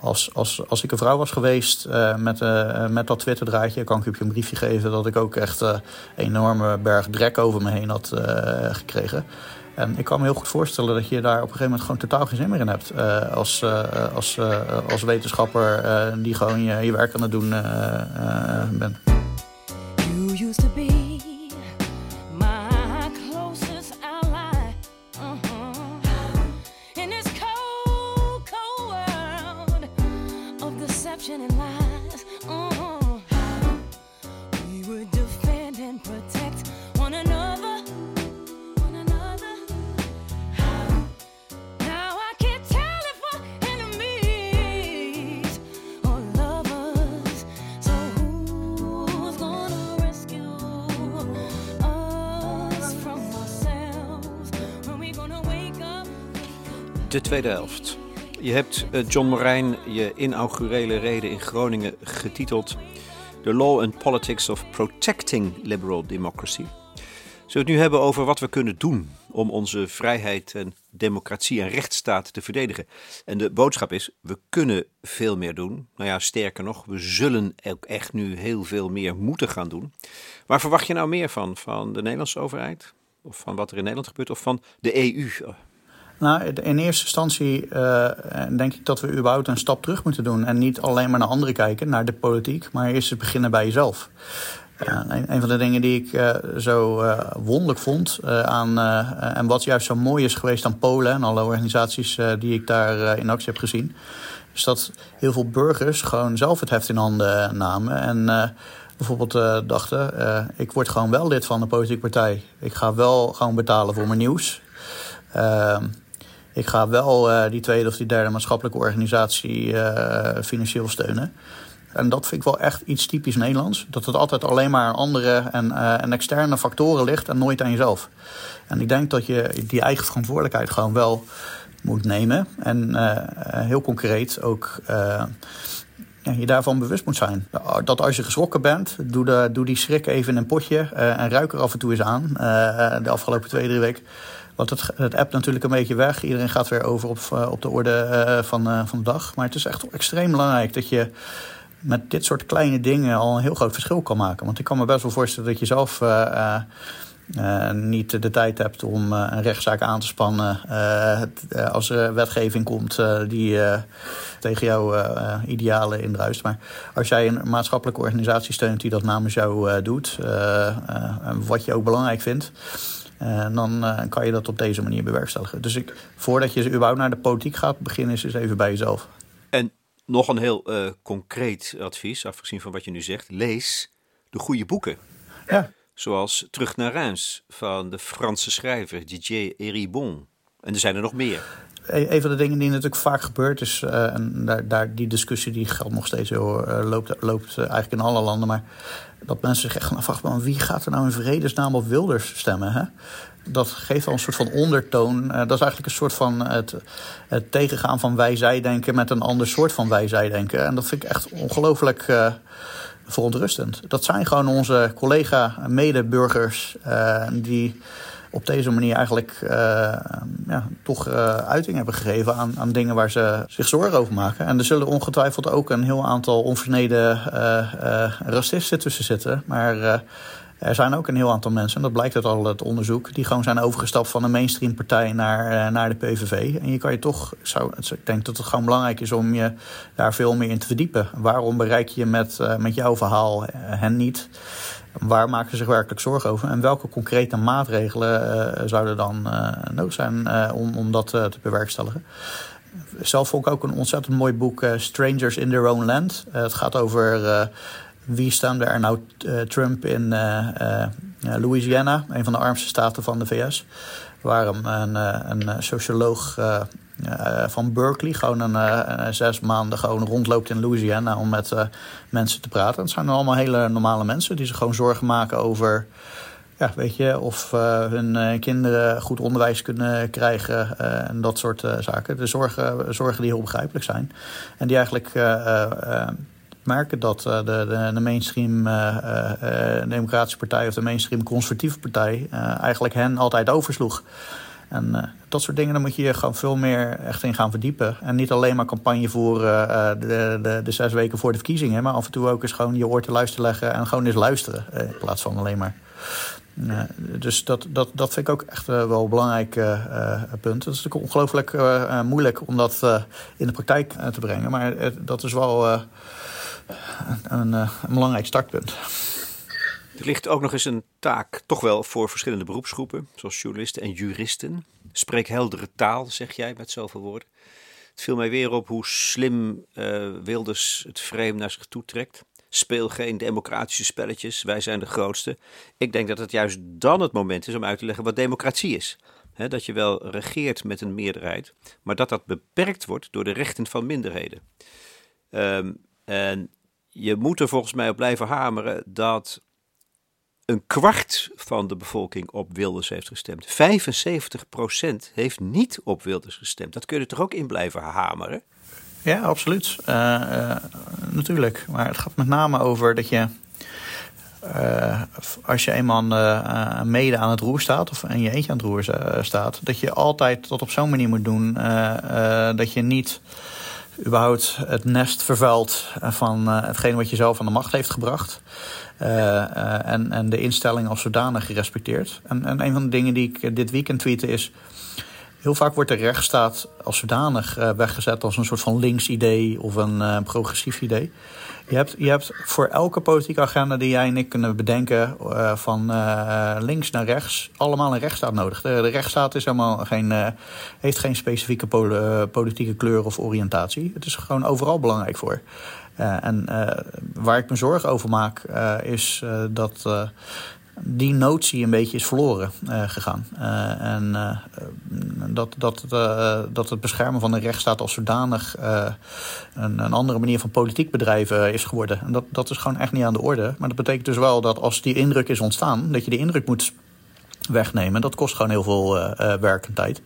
als, als, als ik een vrouw was geweest uh, met, uh, met dat Twitter-draadje, kan ik je een briefje geven dat ik ook echt uh, een enorme berg drek over me heen had gekregen. En ik kan me heel goed voorstellen dat je daar op een gegeven moment gewoon totaal geen zin meer in hebt. als, als, als wetenschapper die gewoon je, je werk aan het doen bent. De tweede helft. Je hebt eh, John Morijn je inaugurele reden in Groningen getiteld The Law and Politics of Protecting Liberal Democracy. Zullen we het nu hebben over wat we kunnen doen om onze vrijheid en democratie en rechtsstaat te verdedigen? En de boodschap is, we kunnen veel meer doen. Nou ja, sterker nog, we zullen ook echt nu heel veel meer moeten gaan doen. Waar verwacht je nou meer van? Van de Nederlandse overheid? Of van wat er in Nederland gebeurt? Of van de EU? Nou, in eerste instantie uh, denk ik dat we überhaupt een stap terug moeten doen. En niet alleen maar naar anderen kijken, naar de politiek, maar eerst eens beginnen bij jezelf. Uh, een, een, van de dingen die ik uh, zo wonderlijk vond aan, en wat juist zo mooi is geweest aan Polen en alle organisaties die ik daar in actie heb gezien, is dat heel veel burgers gewoon zelf het heft in handen namen. En bijvoorbeeld dachten: ik word gewoon wel lid van een politieke partij. Ik ga wel gewoon betalen voor mijn nieuws. Ehm, ik ga wel uh, die tweede of die derde maatschappelijke organisatie uh, financieel steunen. En dat vind ik wel echt iets typisch Nederlands. Dat het altijd alleen maar aan andere en, uh, en externe factoren ligt en nooit aan jezelf. En ik denk dat je die eigen verantwoordelijkheid gewoon wel moet nemen. En heel concreet ook je daarvan bewust moet zijn. Dat als je geschrokken bent, doe, de, doe die schrik even in een potje en ruik er af en toe eens aan. de afgelopen twee, drie weken want het, app natuurlijk een beetje weg. Iedereen gaat weer over op, eh, op de orde uh, van, uh, van de dag. Maar het is echt extreem belangrijk dat je met dit soort kleine dingen al een heel groot verschil kan maken. Want ik kan me best wel voorstellen dat je zelf niet de tijd hebt om een rechtszaak aan te spannen. als er wetgeving komt die tegen jouw idealen indruist. Maar als jij een maatschappelijke organisatie steunt die dat namens jou doet, wat je ook belangrijk vindt en eh, dan uh, kan je dat op deze manier bewerkstelligen. Dus ik, voordat je überhaupt naar de politiek gaat, begin eens eens even bij jezelf. En nog een heel uh, concreet advies, afgezien van wat je nu zegt. Lees de goede boeken. Ja. Zoals Terug naar Reims van de Franse schrijver Didier Eribon. En er zijn er nog meer. E-, een van de dingen die natuurlijk vaak gebeurt is, uh, en daar, daar, die discussie die geldt nog steeds heel, uh, loopt, loopt eigenlijk in alle landen, maar dat mensen zich echt gaan afvragen: wie gaat er nou in vredesnaam op Wilders stemmen? Hè? Dat geeft al een soort van ondertoon. Dat is eigenlijk een soort van het, het tegengaan van wij-zij-denken met een ander soort van wij-zij-denken. En dat vind ik echt ongelooflijk verontrustend. Dat zijn gewoon onze collega-medeburgers die op deze manier eigenlijk uh, ja, toch uh, uiting hebben gegeven aan, aan dingen waar ze zich zorgen over maken. En er zullen ongetwijfeld ook een heel aantal onversneden uh, racisten tussen zitten. Maar er zijn ook een heel aantal mensen, en dat blijkt uit al het onderzoek, die gewoon zijn overgestapt van een mainstream partij naar, naar de PVV. En je kan je toch, zou, ik denk dat het gewoon belangrijk is om je daar veel meer in te verdiepen. Waarom bereik je met, met jouw verhaal hen niet? Waar maken ze zich werkelijk zorgen over? En welke concrete maatregelen uh, zouden dan uh, nodig zijn uh, om, om dat te bewerkstelligen? Zelf vond ik ook een ontzettend mooi boek, Strangers in Their Own Land. het gaat over wie stemde er nou Trump in Louisiana, een van de armste staten van de VS. Waar een, een socioloog uh, van Berkeley gewoon een, uh, zes maanden gewoon rondloopt in Louisiana om met uh, mensen te praten. Het zijn allemaal hele normale mensen die zich gewoon zorgen maken over ja, weet je, of hun kinderen goed onderwijs kunnen krijgen en dat soort zaken. De zorgen, zorgen die heel begrijpelijk zijn. En die eigenlijk merken dat de, de, de mainstream Democratische Partij of de mainstream Conservatieve Partij eigenlijk hen altijd oversloeg. En uh, dat soort dingen, daar moet je je gewoon veel meer echt in gaan verdiepen. En niet alleen maar campagne voeren uh, de, de, de, zes weken voor de verkiezingen, maar af en toe ook eens gewoon je oor te luisteren leggen en gewoon eens luisteren. Uh, in plaats van alleen maar. dus dat, dat, dat vind ik ook echt wel een belangrijk punt. Het is natuurlijk ongelooflijk moeilijk om dat in de praktijk te brengen. Maar dat is wel een, een belangrijk startpunt. Er ligt ook nog eens een taak, toch wel voor verschillende beroepsgroepen, zoals journalisten en juristen. Spreek heldere taal, zeg jij met zoveel woorden. Het viel mij weer op hoe slim uh, Wilders het frame naar zich toe trekt. Speel geen democratische spelletjes, wij zijn de grootste. Ik denk dat het juist dan het moment is om uit te leggen wat democratie is. dat je wel regeert met een meerderheid, maar dat dat beperkt wordt door de rechten van minderheden. Um, en je moet er volgens mij op blijven hameren dat een kwart van de bevolking op Wilders heeft gestemd. 75% heeft niet op Wilders gestemd. Dat kun je er toch ook in blijven hameren? Ja, absoluut. Uh, uh, natuurlijk. Maar het gaat met name over dat je. Uh, als je eenmaal mede aan het roer staat, of in je eentje aan het roer staat, dat je altijd dat op zo'n manier moet doen dat je niet überhaupt het nest vervuilt van hetgeen wat je zelf aan de macht heeft gebracht. Uh, uh, en, en de instelling als zodanig gerespecteerd. En, en een van de dingen die ik dit weekend tweette is. Heel vaak wordt de rechtsstaat als zodanig weggezet als een soort van links idee of een progressief idee. Je hebt, je hebt voor elke politieke agenda die jij en ik kunnen bedenken, van links naar rechts, allemaal een rechtsstaat nodig. De, rechtsstaat is helemaal geen, heeft geen specifieke pol politieke kleur of oriëntatie. Het is gewoon overal belangrijk voor. Uh, en uh, waar ik me zorgen over maak, uh, is dat die notie een beetje is verloren gegaan. en dat, dat, dat het beschermen van de rechtsstaat als zodanig een, een, andere manier van politiek bedrijven is geworden. En dat, dat is gewoon echt niet aan de orde. Maar dat betekent dus wel dat als die indruk is ontstaan, dat je die indruk moet wegnemen. Dat kost gewoon heel veel werk en tijd.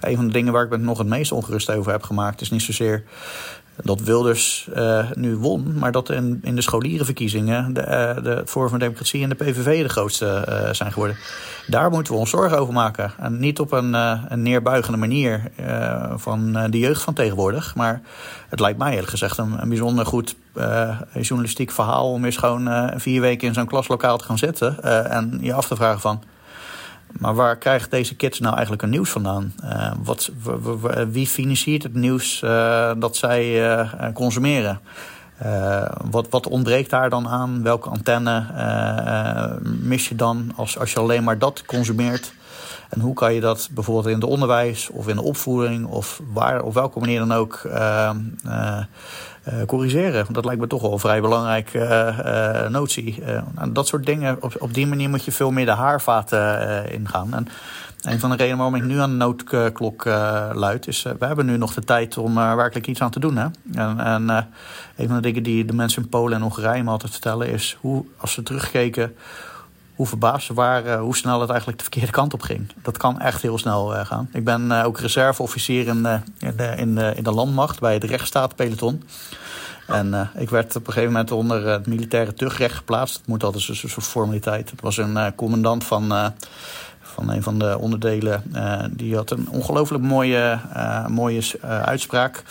Een van de dingen waar ik me nog het meest ongerust over heb gemaakt, is niet zozeer dat Wilders uh, nu won, maar dat in, in de scholierenverkiezingen de, uh, de Forum van Democratie en de PVV de grootste uh, zijn geworden. Daar moeten we ons zorgen over maken. En niet op een, een neerbuigende manier van de jeugd van tegenwoordig. Maar het lijkt mij eerlijk gezegd een, een bijzonder goed journalistiek verhaal om eens gewoon vier weken in zo'n klaslokaal te gaan zitten en je af te vragen van maar waar krijgen deze kids nou eigenlijk hun nieuws vandaan? Uh, wat, wie financiert het nieuws uh, dat zij uh, consumeren? wat, wat ontbreekt daar dan aan? Welke antenne mis je dan als, als je alleen maar dat consumeert? En hoe kan je dat bijvoorbeeld in het onderwijs of in de opvoeding of waar op welke manier dan ook uh, corrigeren. Dat lijkt me toch wel een vrij belangrijke uh, notie. Nou, dat soort dingen, op, op die manier moet je veel meer de haarvaten ingaan. En een van de redenen waarom ik nu aan de noodklok luid, is we hebben nu nog de tijd om werkelijk iets aan te doen. Hè? En, en een van de dingen die de mensen in Polen en Hongarije me altijd vertellen, is hoe, als ze terugkeken, hoe verbaasd ze waren hoe snel het eigenlijk de verkeerde kant op ging. Dat kan echt heel snel gaan. Ik ben ook reserveofficier in, in, de, in, in de landmacht bij het rechtsstaatpeloton. En ik werd op een gegeven moment onder het militaire tuchtrecht geplaatst. Het moet altijd een soort formaliteit. Het was een commandant van, van een van de onderdelen. die had een ongelooflijk mooie, mooie uitspraak.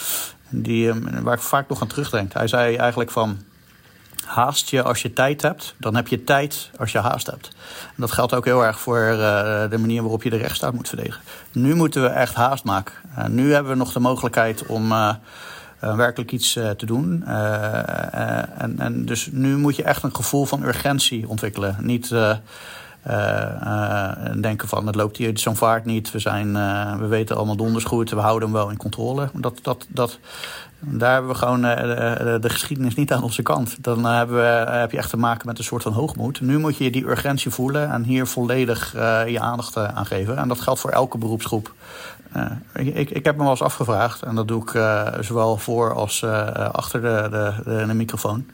Die, waar ik vaak nog aan terugdenk. Hij zei eigenlijk van... Haast je als je tijd hebt, dan heb je tijd als je haast hebt. En dat geldt ook heel erg voor de manier waarop je de rechtsstaat moet verdedigen. Nu moeten we echt haast maken. nu hebben we nog de mogelijkheid om uh, werkelijk iets te doen. En, en dus nu moet je echt een gevoel van urgentie ontwikkelen. Niet denken van het loopt hier zo'n vaart niet. We, zijn, we weten allemaal donders goed. We houden hem wel in controle. Dat, dat, dat, daar hebben we gewoon de, de, geschiedenis niet aan onze kant. Dan hebben we, heb je echt te maken met een soort van hoogmoed. Nu moet je die urgentie voelen en hier volledig je aandacht aan geven. En dat geldt voor elke beroepsgroep. Ik, ik heb me wel eens afgevraagd, en dat doe ik zowel voor als achter de, de, de, de microfoon.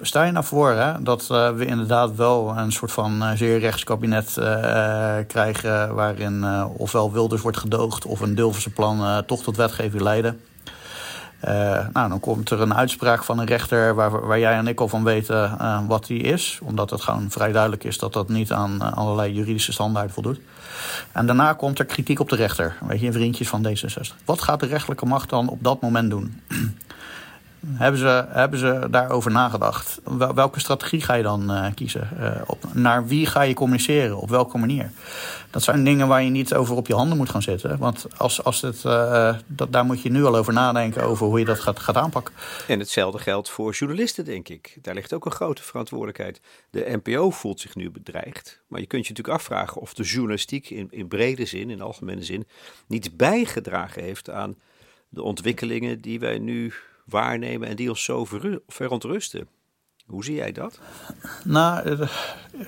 Sta je nou voor hè, dat uh, we inderdaad wel een soort van uh, zeer rechtskabinet uh, krijgen... waarin ofwel Wilders wordt gedoogd of een zijn plan toch tot wetgeving leiden... nou, dan komt er een uitspraak van een rechter waar, waar jij en ik al van weten wat die is. Omdat het gewoon vrij duidelijk is dat dat niet aan allerlei juridische standaarden voldoet. En daarna komt er kritiek op de rechter. Weet je, vriendjes van D66. Wat gaat de rechterlijke macht dan op dat moment doen? Hebben ze, hebben ze daarover nagedacht? Welke strategie ga je dan uh, kiezen? Uh, op, naar wie ga je communiceren? Op welke manier? Dat zijn dingen waar je niet over op je handen moet gaan zitten. Want als, als het, uh, dat, daar moet je nu al over nadenken over hoe je dat gaat, gaat aanpakken. En hetzelfde geldt voor journalisten, denk ik. Daar ligt ook een grote verantwoordelijkheid. De NPO voelt zich nu bedreigd. Maar je kunt je natuurlijk afvragen of de journalistiek in, in brede zin, in algemene zin, niet bijgedragen heeft aan de ontwikkelingen die wij nu waarnemen en die ons zo verontrusten. Hoe zie jij dat? Nou,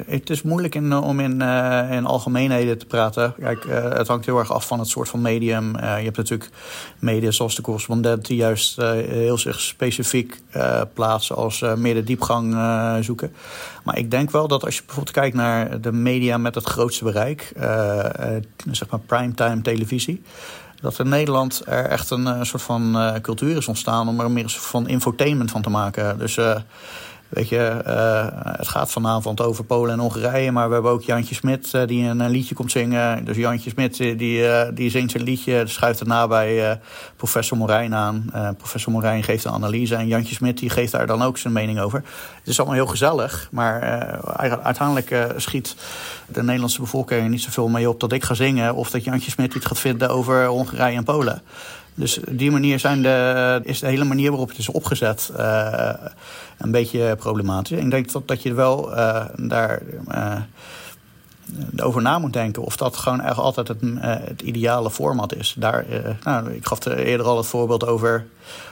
het is moeilijk in, om in, uh, in algemeenheden te praten. Kijk, uh, het hangt heel erg af van het soort van medium. Je hebt natuurlijk media zoals de correspondent... die juist heel zich specifiek plaatsen als meer de diepgang zoeken. Maar ik denk wel dat als je bijvoorbeeld kijkt naar de media met het grootste bereik... zeg maar primetime televisie dat in Nederland er echt een, een soort van uh, cultuur is ontstaan om er meer een soort van infotainment van te maken. Dus uh, Weet je, uh, het gaat vanavond over Polen en Hongarije, maar we hebben ook Jantje Smit uh, die een, liedje komt zingen. Dus Jantje Smit die, uh, die zingt zijn liedje, schuift daarna bij professor Morijn aan. professor Morijn geeft een analyse en Jantje Smit die geeft daar dan ook zijn mening over. Het is allemaal heel gezellig, maar uiteindelijk schiet de Nederlandse bevolking niet zoveel mee op dat ik ga zingen of dat Jantje Smit iets gaat vinden over Hongarije en Polen. Dus die manier zijn de, is de hele manier waarop het is opgezet uh, een beetje problematisch. Ik denk dat, dat je wel uh, daar uh, over na moet denken of dat gewoon echt altijd het, het ideale format is. Daar, nou, ik gaf er eerder al het voorbeeld over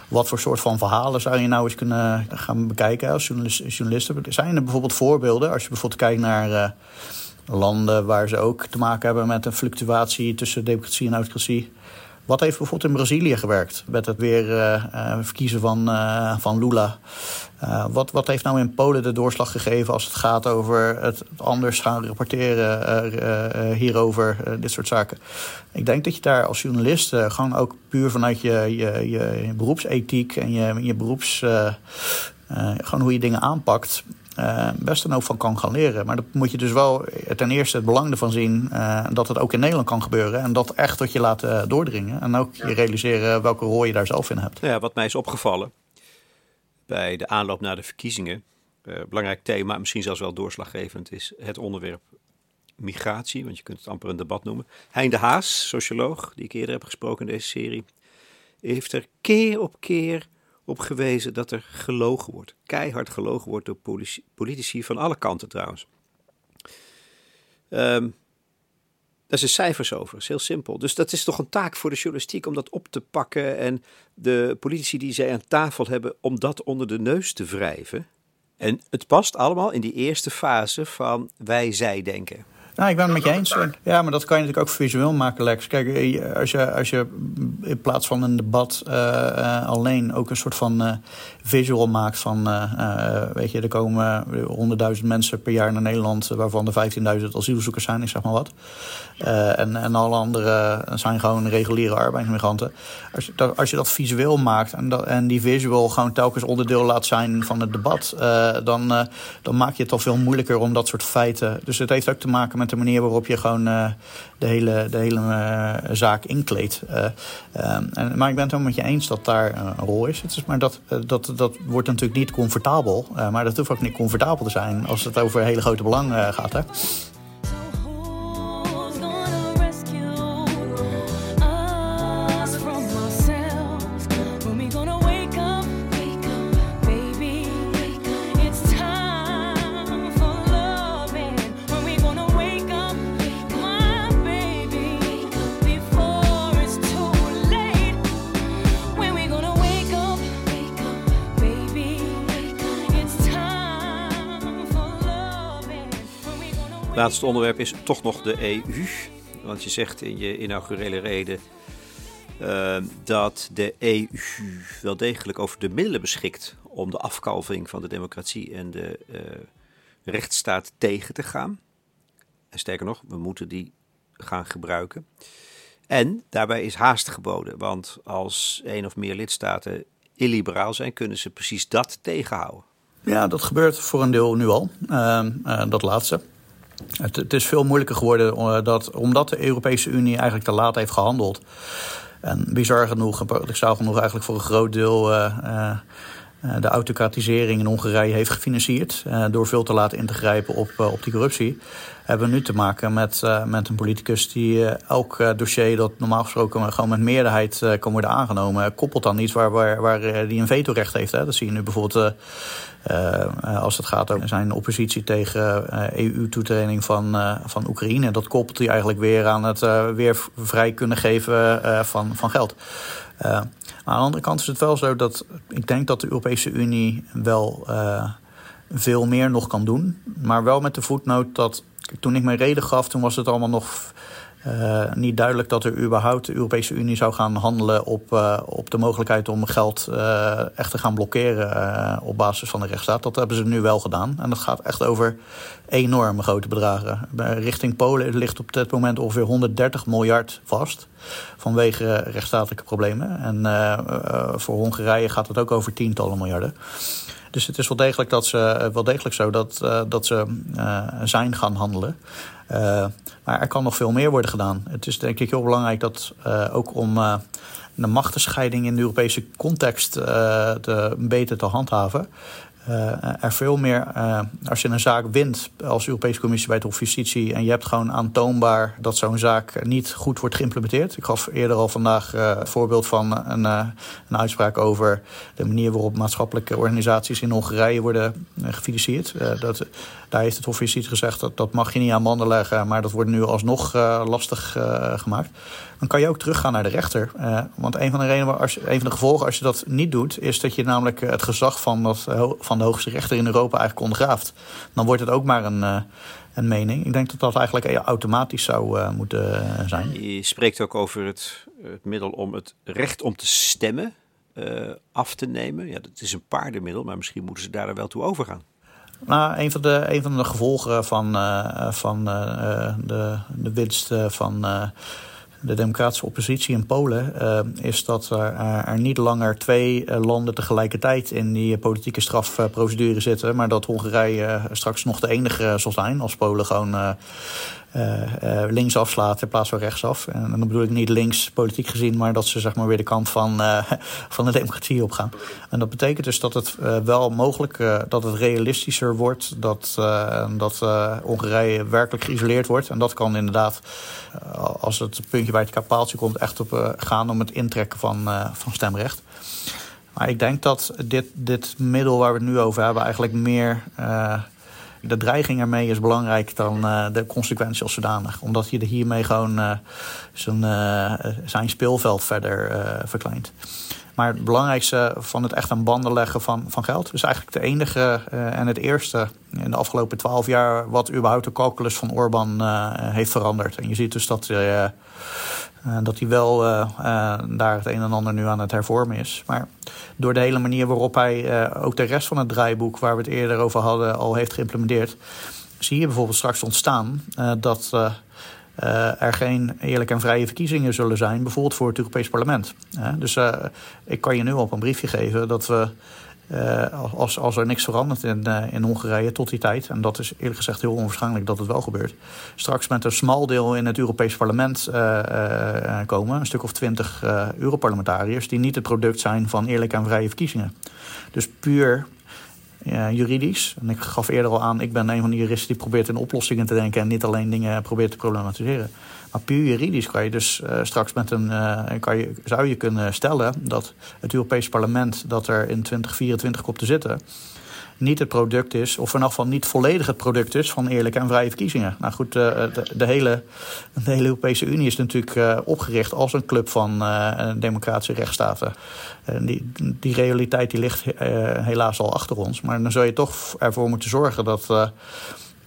wat voor soort van verhalen zou je nou eens kunnen gaan bekijken als journalisten. Zijn er bijvoorbeeld voorbeelden, als je bijvoorbeeld kijkt naar landen waar ze ook te maken hebben met een fluctuatie tussen democratie en autocratie wat heeft bijvoorbeeld in Brazilië gewerkt met het weer uh, verkiezen van, uh, van Lula? wat, wat heeft nou in Polen de doorslag gegeven als het gaat over het anders gaan rapporteren hierover, dit soort zaken? Ik denk dat je daar als journalist gewoon ook puur vanuit je, je, je, beroepsethiek en je, je beroeps. gewoon hoe je dingen aanpakt, uh, best dan ook van kan gaan leren. Maar dan moet je dus wel ten eerste het belang ervan zien uh, dat het ook in Nederland kan gebeuren. En dat echt tot je laten doordringen. En ook je realiseren welke rol je daar zelf in hebt. Ja, wat mij is opgevallen bij de aanloop naar de verkiezingen. Uh, belangrijk thema, misschien zelfs wel doorslaggevend, is het onderwerp migratie. Want je kunt het amper een debat noemen. Hein de Haas, socioloog, die ik eerder heb gesproken in deze serie, heeft er keer op keer op gewezen dat er gelogen wordt. Keihard gelogen wordt door politici, van alle kanten trouwens. Um, daar zijn cijfers over, is heel simpel. Dus dat is toch een taak voor de journalistiek om dat op te pakken en de politici die zij aan tafel hebben om dat onder de neus te wrijven. En het past allemaal in die eerste fase van wij-zij denken. Nou, ik ben het met je eens. Ja, maar dat kan je natuurlijk ook visueel maken, Lex. Kijk, eh, als je, als je in plaats van een debat uh, alleen ook een soort van uh, visual maakt van... Weet je, er komen honderdduizend mensen per jaar naar Nederland... waarvan er 15.000 asielzoekers zijn, ik zeg maar wat. en, en alle anderen zijn gewoon reguliere arbeidsmigranten. Als, dat, als je dat visueel maakt en, dat, en die visual gewoon telkens onderdeel laat zijn van het debat... dan, dan maak je het al veel moeilijker om dat soort feiten... Dus het heeft ook te maken met de manier waarop je gewoon uh, de hele, de hele uh, zaak inkleedt. Uh, en, maar ik ben het ook met je eens dat daar een rol is. Het is maar dat, dat, dat wordt natuurlijk niet comfortabel. maar dat hoeft ook niet comfortabel te zijn als het over hele grote belangen gaat. Hè? Laatste onderwerp is toch nog de EU. Want je zegt in je inaugurele reden uh, dat de EU wel degelijk over de middelen beschikt om de afkalving van de democratie en de rechtsstaat tegen te gaan. En sterker nog, we moeten die gaan gebruiken. En daarbij is haast geboden, want als één of meer lidstaten illiberaal zijn, kunnen ze precies dat tegenhouden. Ja, dat gebeurt voor een deel nu al, uh, uh, dat laatste. Het, is veel moeilijker geworden uh, dat, omdat de Europese Unie eigenlijk te laat heeft gehandeld. En bizar genoeg, en paradoxaal genoeg eigenlijk voor een groot deel uh, uh, de autocratisering in Hongarije heeft gefinancierd. Door veel te laat in te grijpen op, op die corruptie. Hebben we nu te maken met, met een politicus die elk dossier dat normaal gesproken gewoon met meerderheid kan worden aangenomen. koppelt aan iets waar, waar, waar die een vetorecht heeft. Hè. Dat zie je nu bijvoorbeeld als het gaat over zijn oppositie tegen EU-toetreding van, van Oekraïne. Dat koppelt hij eigenlijk weer aan het weer vrij kunnen geven van, van geld. Aan de andere kant is het wel zo dat ik denk dat de Europese Unie wel veel meer nog kan doen. Maar wel met de voetnoot dat toen ik mijn reden gaf, toen was het allemaal nog uh, niet duidelijk dat er überhaupt de Europese Unie zou gaan handelen op, uh, op de mogelijkheid om geld uh, echt te gaan blokkeren op basis van de rechtsstaat. Dat hebben ze nu wel gedaan. En dat gaat echt over enorme grote bedragen. Richting Polen ligt op dit moment ongeveer 130 miljard vast vanwege rechtsstatelijke problemen. En voor Hongarije gaat het ook over tientallen miljarden. Dus het is wel degelijk, dat ze, wel degelijk zo dat, dat ze zijn gaan handelen. Uh, maar er kan nog veel meer worden gedaan. Het is denk ik heel belangrijk dat uh, ook om uh, de machtenscheiding in de Europese context te, beter te handhaven. Uh, er veel meer, uh, als je een zaak wint als Europese Commissie bij het Hof Justitie en je hebt gewoon aantoonbaar dat zo'n zaak niet goed wordt geïmplementeerd. Ik gaf eerder al vandaag uh, voorbeeld van een, een, uitspraak over de manier waarop maatschappelijke organisaties in Hongarije worden gefinancierd. dat, daar heeft het Hof Justitie gezegd dat dat mag je niet aan banden leggen, maar dat wordt nu alsnog lastig gemaakt dan kan je ook teruggaan naar de rechter. Want een van de redenen, een van de gevolgen als je dat niet doet, is dat je namelijk het gezag van, dat, van de hoogste rechter in Europa eigenlijk ondergraaft. Dan wordt het ook maar een, uh, een mening. Ik denk dat dat eigenlijk automatisch zou uh, moeten zijn. Je spreekt ook over het, het middel om het recht om te stemmen af te nemen. Ja, dat is een paardenmiddel, maar misschien moeten ze daar wel toe overgaan. Nou, een van de, een van de gevolgen van, van de, de winst van de democratische oppositie in Polen uh, is dat er, er, niet langer twee uh, landen tegelijkertijd in die politieke strafprocedure zitten, maar dat Hongarije straks nog de enige zal zijn als Polen gewoon links afslaat in plaats van rechtsaf. En, en dan bedoel ik niet links politiek gezien, maar dat ze zeg maar weer de kant van, uh, van de democratie opgaan. En dat betekent dus dat het wel mogelijk, dat het realistischer wordt, dat, dat Hongarije werkelijk geïsoleerd wordt. En dat kan inderdaad, als het puntje bij het kapaaltje komt, echt op gaan om het intrekken van, van stemrecht. Maar ik denk dat dit, dit middel waar we het nu over hebben eigenlijk meer de dreiging ermee is belangrijk dan uh, de consequentie als zodanig. Omdat je er hiermee gewoon zijn, uh, zijn speelveld verder verkleint. Maar het belangrijkste van het echt aan banden leggen van, van geld is eigenlijk de enige en het eerste in de afgelopen twaalf jaar wat überhaupt de calculus van Orbán heeft veranderd. En je ziet dus dat uh, dat hij wel daar het een en ander nu aan het hervormen is. Maar door de hele manier waarop hij ook de rest van het draaiboek, waar we het eerder over hadden, al heeft geïmplementeerd, zie je bijvoorbeeld straks ontstaan dat er geen eerlijke en vrije verkiezingen zullen zijn, bijvoorbeeld voor het Europees Parlement. dus ik kan je nu op een briefje geven dat we uh, als, als er niks verandert in, uh, in Hongarije tot die tijd, en dat is eerlijk gezegd heel onwaarschijnlijk dat het wel gebeurt, straks met een smal deel in het Europees Parlement uh, komen, een stuk of twintig Europarlementariërs, die niet het product zijn van eerlijke en vrije verkiezingen. Dus puur juridisch, en ik gaf eerder al aan, ik ben een van de juristen die probeert in oplossingen te denken en niet alleen dingen probeert te problematiseren. Maar puur juridisch kan je dus uh, straks met een, uh, kan je, zou je kunnen stellen dat het Europees Parlement dat er in 2024 komt te zitten, niet het product is, of in geval niet volledig het product is van eerlijke en vrije verkiezingen. Nou goed, uh, de, de, hele, de hele Europese Unie is natuurlijk opgericht als een club van democratische rechtsstaten. die, die realiteit die ligt helaas al achter ons. Maar dan zou je toch ervoor moeten zorgen dat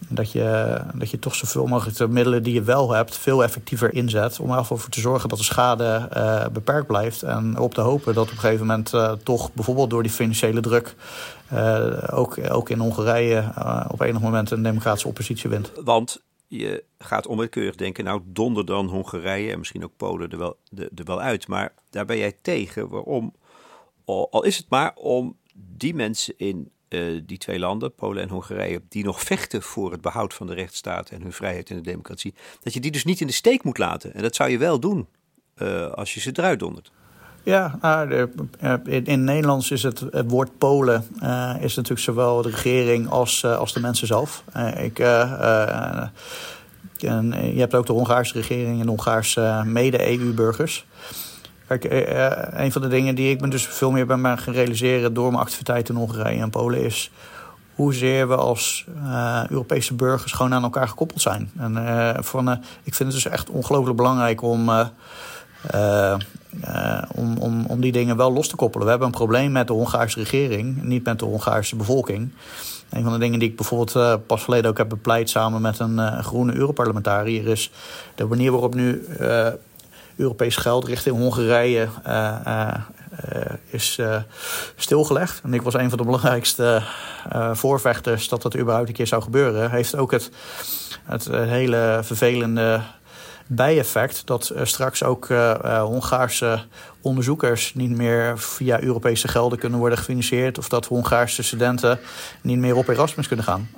dat je, dat je toch zoveel mogelijk de middelen die je wel hebt, veel effectiever inzet. Om ervoor te zorgen dat de schade beperkt blijft. En op te hopen dat op een gegeven moment toch bijvoorbeeld door die financiële druk. Uh, ook, ook in Hongarije op enig moment een democratische oppositie wint. Want je gaat onwillekeurig denken, nou donder dan Hongarije en misschien ook Polen er wel, er wel uit. Maar daar ben jij tegen. Waarom? Al is het maar om die mensen in uh, die twee landen, Polen en Hongarije, die nog vechten voor het behoud van de rechtsstaat en hun vrijheid en de democratie, dat je die dus niet in de steek moet laten. En dat zou je wel doen als je ze eruit dondert. Ja, nou, in, in Nederlands is het, het woord Polen uh, is natuurlijk zowel de regering als, als de mensen zelf. ik, en je hebt ook de Hongaarse regering en de Hongaarse mede-EU-burgers. Kijk, eh, eh, een van de dingen die ik me dus veel meer ben gaan realiseren door mijn activiteiten in Hongarije en Polen is hoezeer we als Europese burgers gewoon aan elkaar gekoppeld zijn. En van, ik vind het dus echt ongelooflijk belangrijk om, om, om, om die dingen wel los te koppelen. We hebben een probleem met de Hongaarse regering, niet met de Hongaarse bevolking. Een van de dingen die ik bijvoorbeeld pas geleden ook heb bepleit samen met een groene Europarlementariër is de manier waarop nu Europees geld richting Hongarije is stilgelegd. En ik was een van de belangrijkste voorvechters dat dat überhaupt een keer zou gebeuren. Heeft ook het, het hele vervelende bijeffect dat straks ook Hongaarse onderzoekers niet meer via Europese gelden kunnen worden gefinancierd. Of dat Hongaarse studenten niet meer op Erasmus kunnen gaan.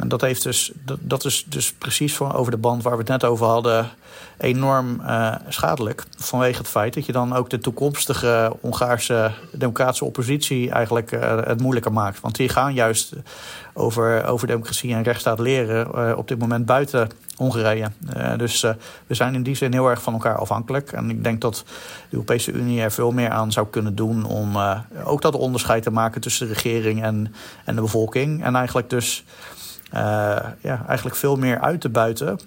En dat, heeft dus, dat, is dus precies over de band waar we het net over hadden enorm schadelijk. Vanwege het feit dat je dan ook de toekomstige Hongaarse democratische oppositie eigenlijk het moeilijker maakt. Want die gaan juist over, over democratie en rechtsstaat leren op dit moment buiten Hongarije. dus we zijn in die zin heel erg van elkaar afhankelijk. En ik denk dat de Europese Unie er veel meer aan zou kunnen doen om ook dat onderscheid te maken tussen de regering en, en de bevolking. En eigenlijk dus ja, eigenlijk veel meer uit te buiten.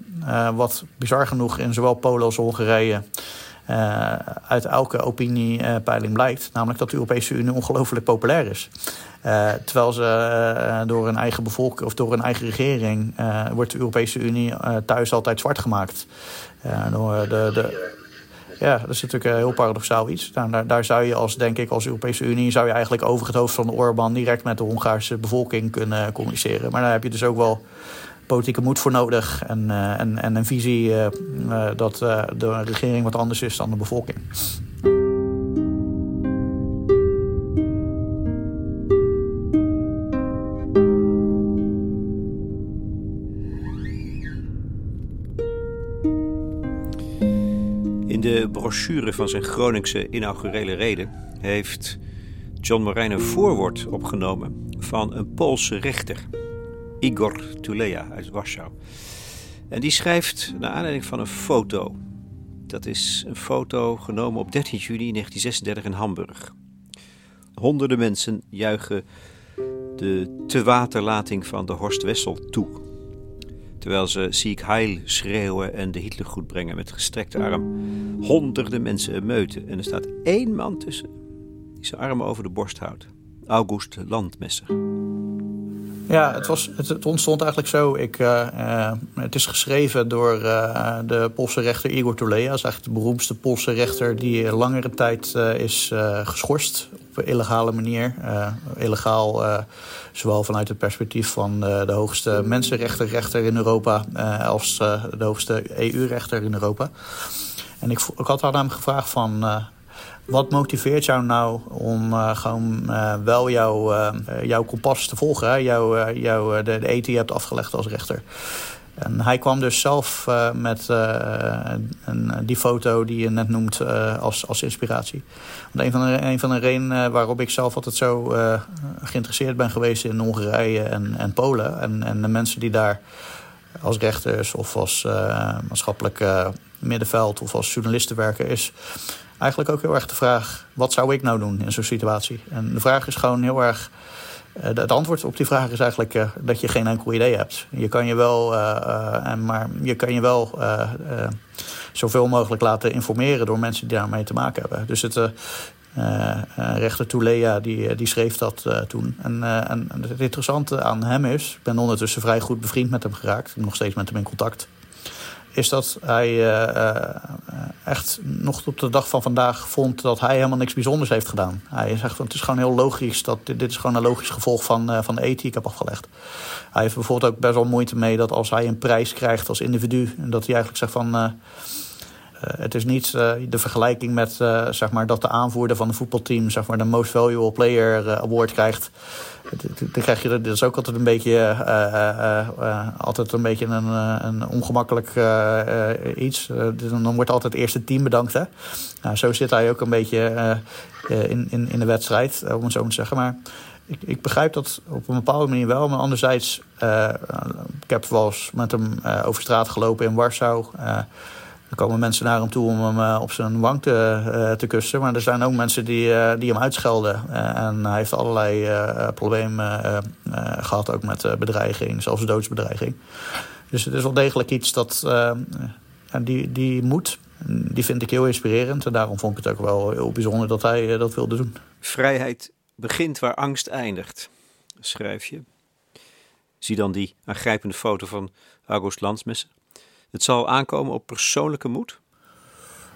Wat bizar genoeg in zowel Polen als Hongarije uit elke opiniepeiling blijkt. Namelijk dat de Europese Unie ongelooflijk populair is. Terwijl ze door een eigen bevolking of door een eigen regering wordt de Europese Unie thuis altijd zwart gemaakt. de, de ja, dat is natuurlijk een heel paradoxaal iets. Nou, daar, daar, zou je als, denk ik, als Europese Unie... zou je eigenlijk over het hoofd van de Orbán... direct met de Hongaarse bevolking kunnen communiceren. Maar daar heb je dus ook wel politieke moed voor nodig... en, en, en een visie dat de regering wat anders is dan de bevolking. Brochure van zijn Groningse inaugurele reden heeft John Morijn een voorwoord opgenomen van een Poolse rechter, Igor Tuleja uit Warschau. En die schrijft naar aanleiding van een foto. Dat is een foto genomen op 13 juni 1936 in Hamburg. Honderden mensen juichen de tewaterlating van de Horst Wessel toe terwijl ze Sieg Heil schreeuwen en de Hitler goed brengen met gestrekte arm. Honderden mensen meuten en er staat één man tussen die zijn armen over de borst houdt. August Landmesser. Ja, het, was, het, ontstond eigenlijk zo. Ik, uh, uh, het is geschreven door uh, de Poolse rechter Igor Tulea. Dat is eigenlijk de beroemdste Poolse rechter die langere tijd is geschorst op illegale manier. illegaal zowel vanuit het perspectief van de hoogste mensenrechtenrechter in Europa als de hoogste EU-rechter in Europa. En ik, ik had aan hem gevraagd van wat motiveert jou nou om uh, gewoon uh, wel jouw, uh, jouw kompas te volgen? Hè? Jouw, jouw, de, de je hebt afgelegd als rechter. En hij kwam dus zelf met een, die foto die je net noemt als, als inspiratie. Want een van de, een van de redenen waarop ik zelf altijd zo geïnteresseerd ben geweest in Hongarije en, en Polen... En, en de mensen die daar als rechters of als maatschappelijk middenveld of als journalisten werken... is eigenlijk ook heel erg de vraag: wat zou ik nou doen in zo'n situatie? En de vraag is gewoon heel erg. Uh, het antwoord op die vraag is eigenlijk uh, dat je geen enkel idee hebt. Je kan je wel, uh, maar je kan je wel zoveel mogelijk laten informeren door mensen die daarmee te maken hebben. Dus het, rechter Toulea die, die schreef dat toen. En, en het interessante aan hem is, ik ben ondertussen vrij goed bevriend met hem geraakt, nog steeds met hem in contact is dat hij uh, echt nog op de dag van vandaag vond dat hij helemaal niks bijzonders heeft gedaan. Hij zegt van het is gewoon heel logisch, dat dit, dit is gewoon een logisch gevolg van, uh, van de ethiek heb afgelegd. Hij heeft bijvoorbeeld ook best wel moeite mee dat als hij een prijs krijgt als individu, dat hij eigenlijk zegt van het is niet de vergelijking met zeg maar dat de aanvoerder van een voetbalteam zeg maar, de Most Valuable Player Award krijgt. Dan krijg je, dat is ook altijd een beetje, uh, altijd een, beetje een, een ongemakkelijk iets. dan wordt altijd eerst het team bedankt. Hè? Nou, zo zit hij ook een beetje in, in, in de wedstrijd, om het zo te zeggen. Maar ik, ik, begrijp dat op een bepaalde manier wel. Maar anderzijds, ik heb wel eens met hem over straat gelopen in Warschau. Er komen mensen naar hem toe om hem eh, op zijn wang te, uh, te kussen. Maar er zijn ook mensen die, uh, die hem uitschelden. en hij heeft allerlei problemen gehad, ook met bedreiging, zelfs doodsbedreiging. Dus het is wel degelijk iets dat die, die moet. Die vind ik heel inspirerend. En daarom vond ik het ook wel heel bijzonder dat hij dat wilde doen. Vrijheid begint waar angst eindigt, schrijf je. Zie dan die aangrijpende foto van August Landsmessen. Het zal aankomen op persoonlijke moed?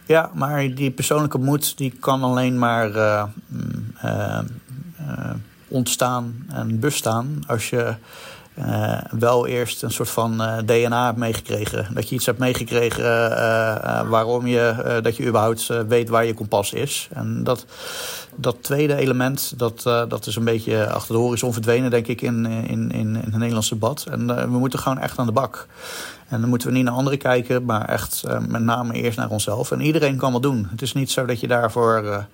Ja, maar die persoonlijke moed die kan alleen maar uh, uh, ontstaan en bestaan als je wel eerst een soort van DNA hebt meegekregen. Dat je iets hebt meegekregen waarom je, dat je überhaupt weet waar je kompas is. En dat, dat tweede element, dat, dat is een beetje achter de horizon verdwenen, denk ik, in, in, in, in het Nederlandse debat. En we moeten gewoon echt aan de bak. En dan moeten we niet naar anderen kijken, maar echt met name eerst naar onszelf. En iedereen kan wat doen. Het is niet zo dat je daarvoor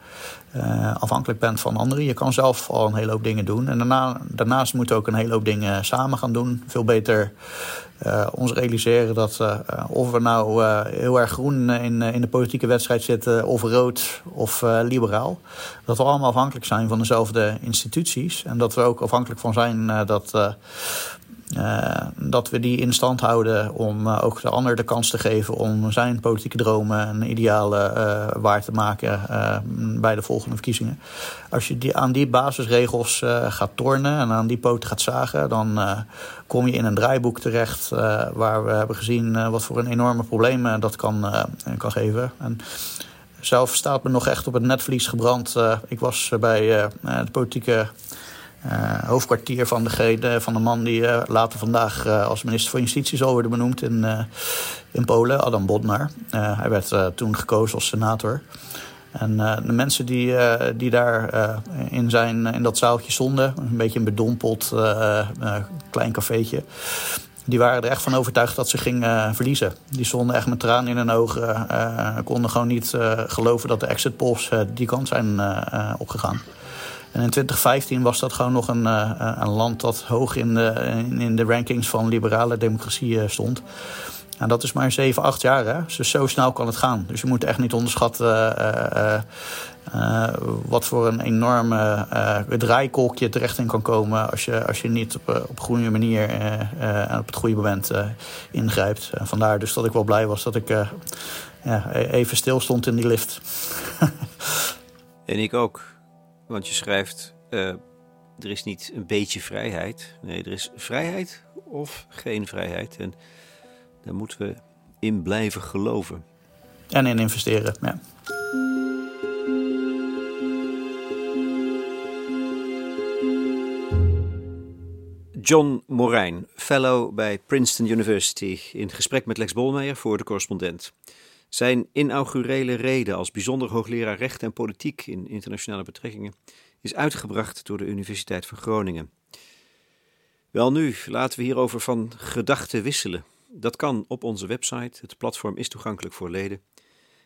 uh, uh, afhankelijk bent van anderen. Je kan zelf al een hele hoop dingen doen. En daarna, daarnaast moeten we ook een hele hoop dingen samen gaan doen. Veel beter ons realiseren dat of we nou heel erg groen in, in de politieke wedstrijd zitten, of rood of liberaal, dat we allemaal afhankelijk zijn van dezelfde instituties. En dat we ook afhankelijk van zijn dat uh, dat we die in stand houden om uh, ook de ander de kans te geven om zijn politieke dromen en idealen uh, waar te maken bij de volgende verkiezingen. Als je die, aan die basisregels gaat tornen en aan die poten gaat zagen, dan kom je in een draaiboek terecht waar we hebben gezien wat voor een enorme problemen dat kan, kan geven. En zelf staat me nog echt op het netvlies gebrand. ik was bij de politieke uh, hoofdkwartier van de, van de man die uh, later vandaag uh, als minister van Justitie zal worden benoemd in, in Polen, Adam Bodnar. hij werd toen gekozen als senator. En de mensen die, die daar in, zijn, in dat zaaltje stonden, een beetje een bedompeld klein cafeetje, die waren er echt van overtuigd dat ze gingen verliezen. Die stonden echt met tranen in hun ogen, konden gewoon niet geloven dat de exit polls die kant zijn opgegaan. En in 2015 was dat gewoon nog een, uh, een land dat hoog in de, in, de rankings van liberale democratie uh, stond. En dat is maar 7, 8 jaar. Hè? Dus zo snel kan het gaan. Dus je moet echt niet onderschatten wat voor een enorme draaikolkje terecht in kan komen als je, als je niet op, op goede manier en op het goede moment ingrijpt. vandaar dus dat ik wel blij was dat ik ja, e-, even stil stond in die lift. en ik ook. Want je schrijft, uh, er is niet een beetje vrijheid. Nee, er is vrijheid of geen vrijheid. En daar moeten we in blijven geloven. En in investeren, ja. John Morijn, fellow bij Princeton University, in gesprek met Lex Bolmeijer voor de correspondent. Zijn inaugurele reden als bijzonder hoogleraar recht en politiek in internationale betrekkingen is uitgebracht door de Universiteit van Groningen. Wel nu, laten we hierover van gedachten wisselen. Dat kan op onze website. Het platform is toegankelijk voor leden.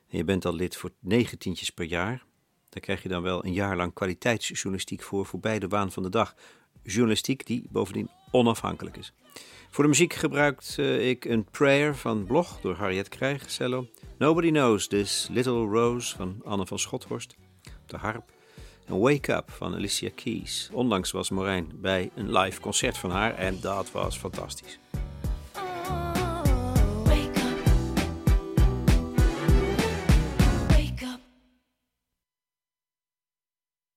En je bent al lid voor negentientjes per jaar. Daar krijg je dan wel een jaar lang kwaliteitsjournalistiek voor, voorbij de waan van de dag. Journalistiek die bovendien onafhankelijk is. Voor de muziek gebruikte ik een prayer van Blog door Harriet Krijg, cello. Nobody Knows This Little Rose van Anne van Schothorst op de harp. En Wake Up van Alicia Keys. Onlangs was Morijn bij een live concert van haar en dat was fantastisch.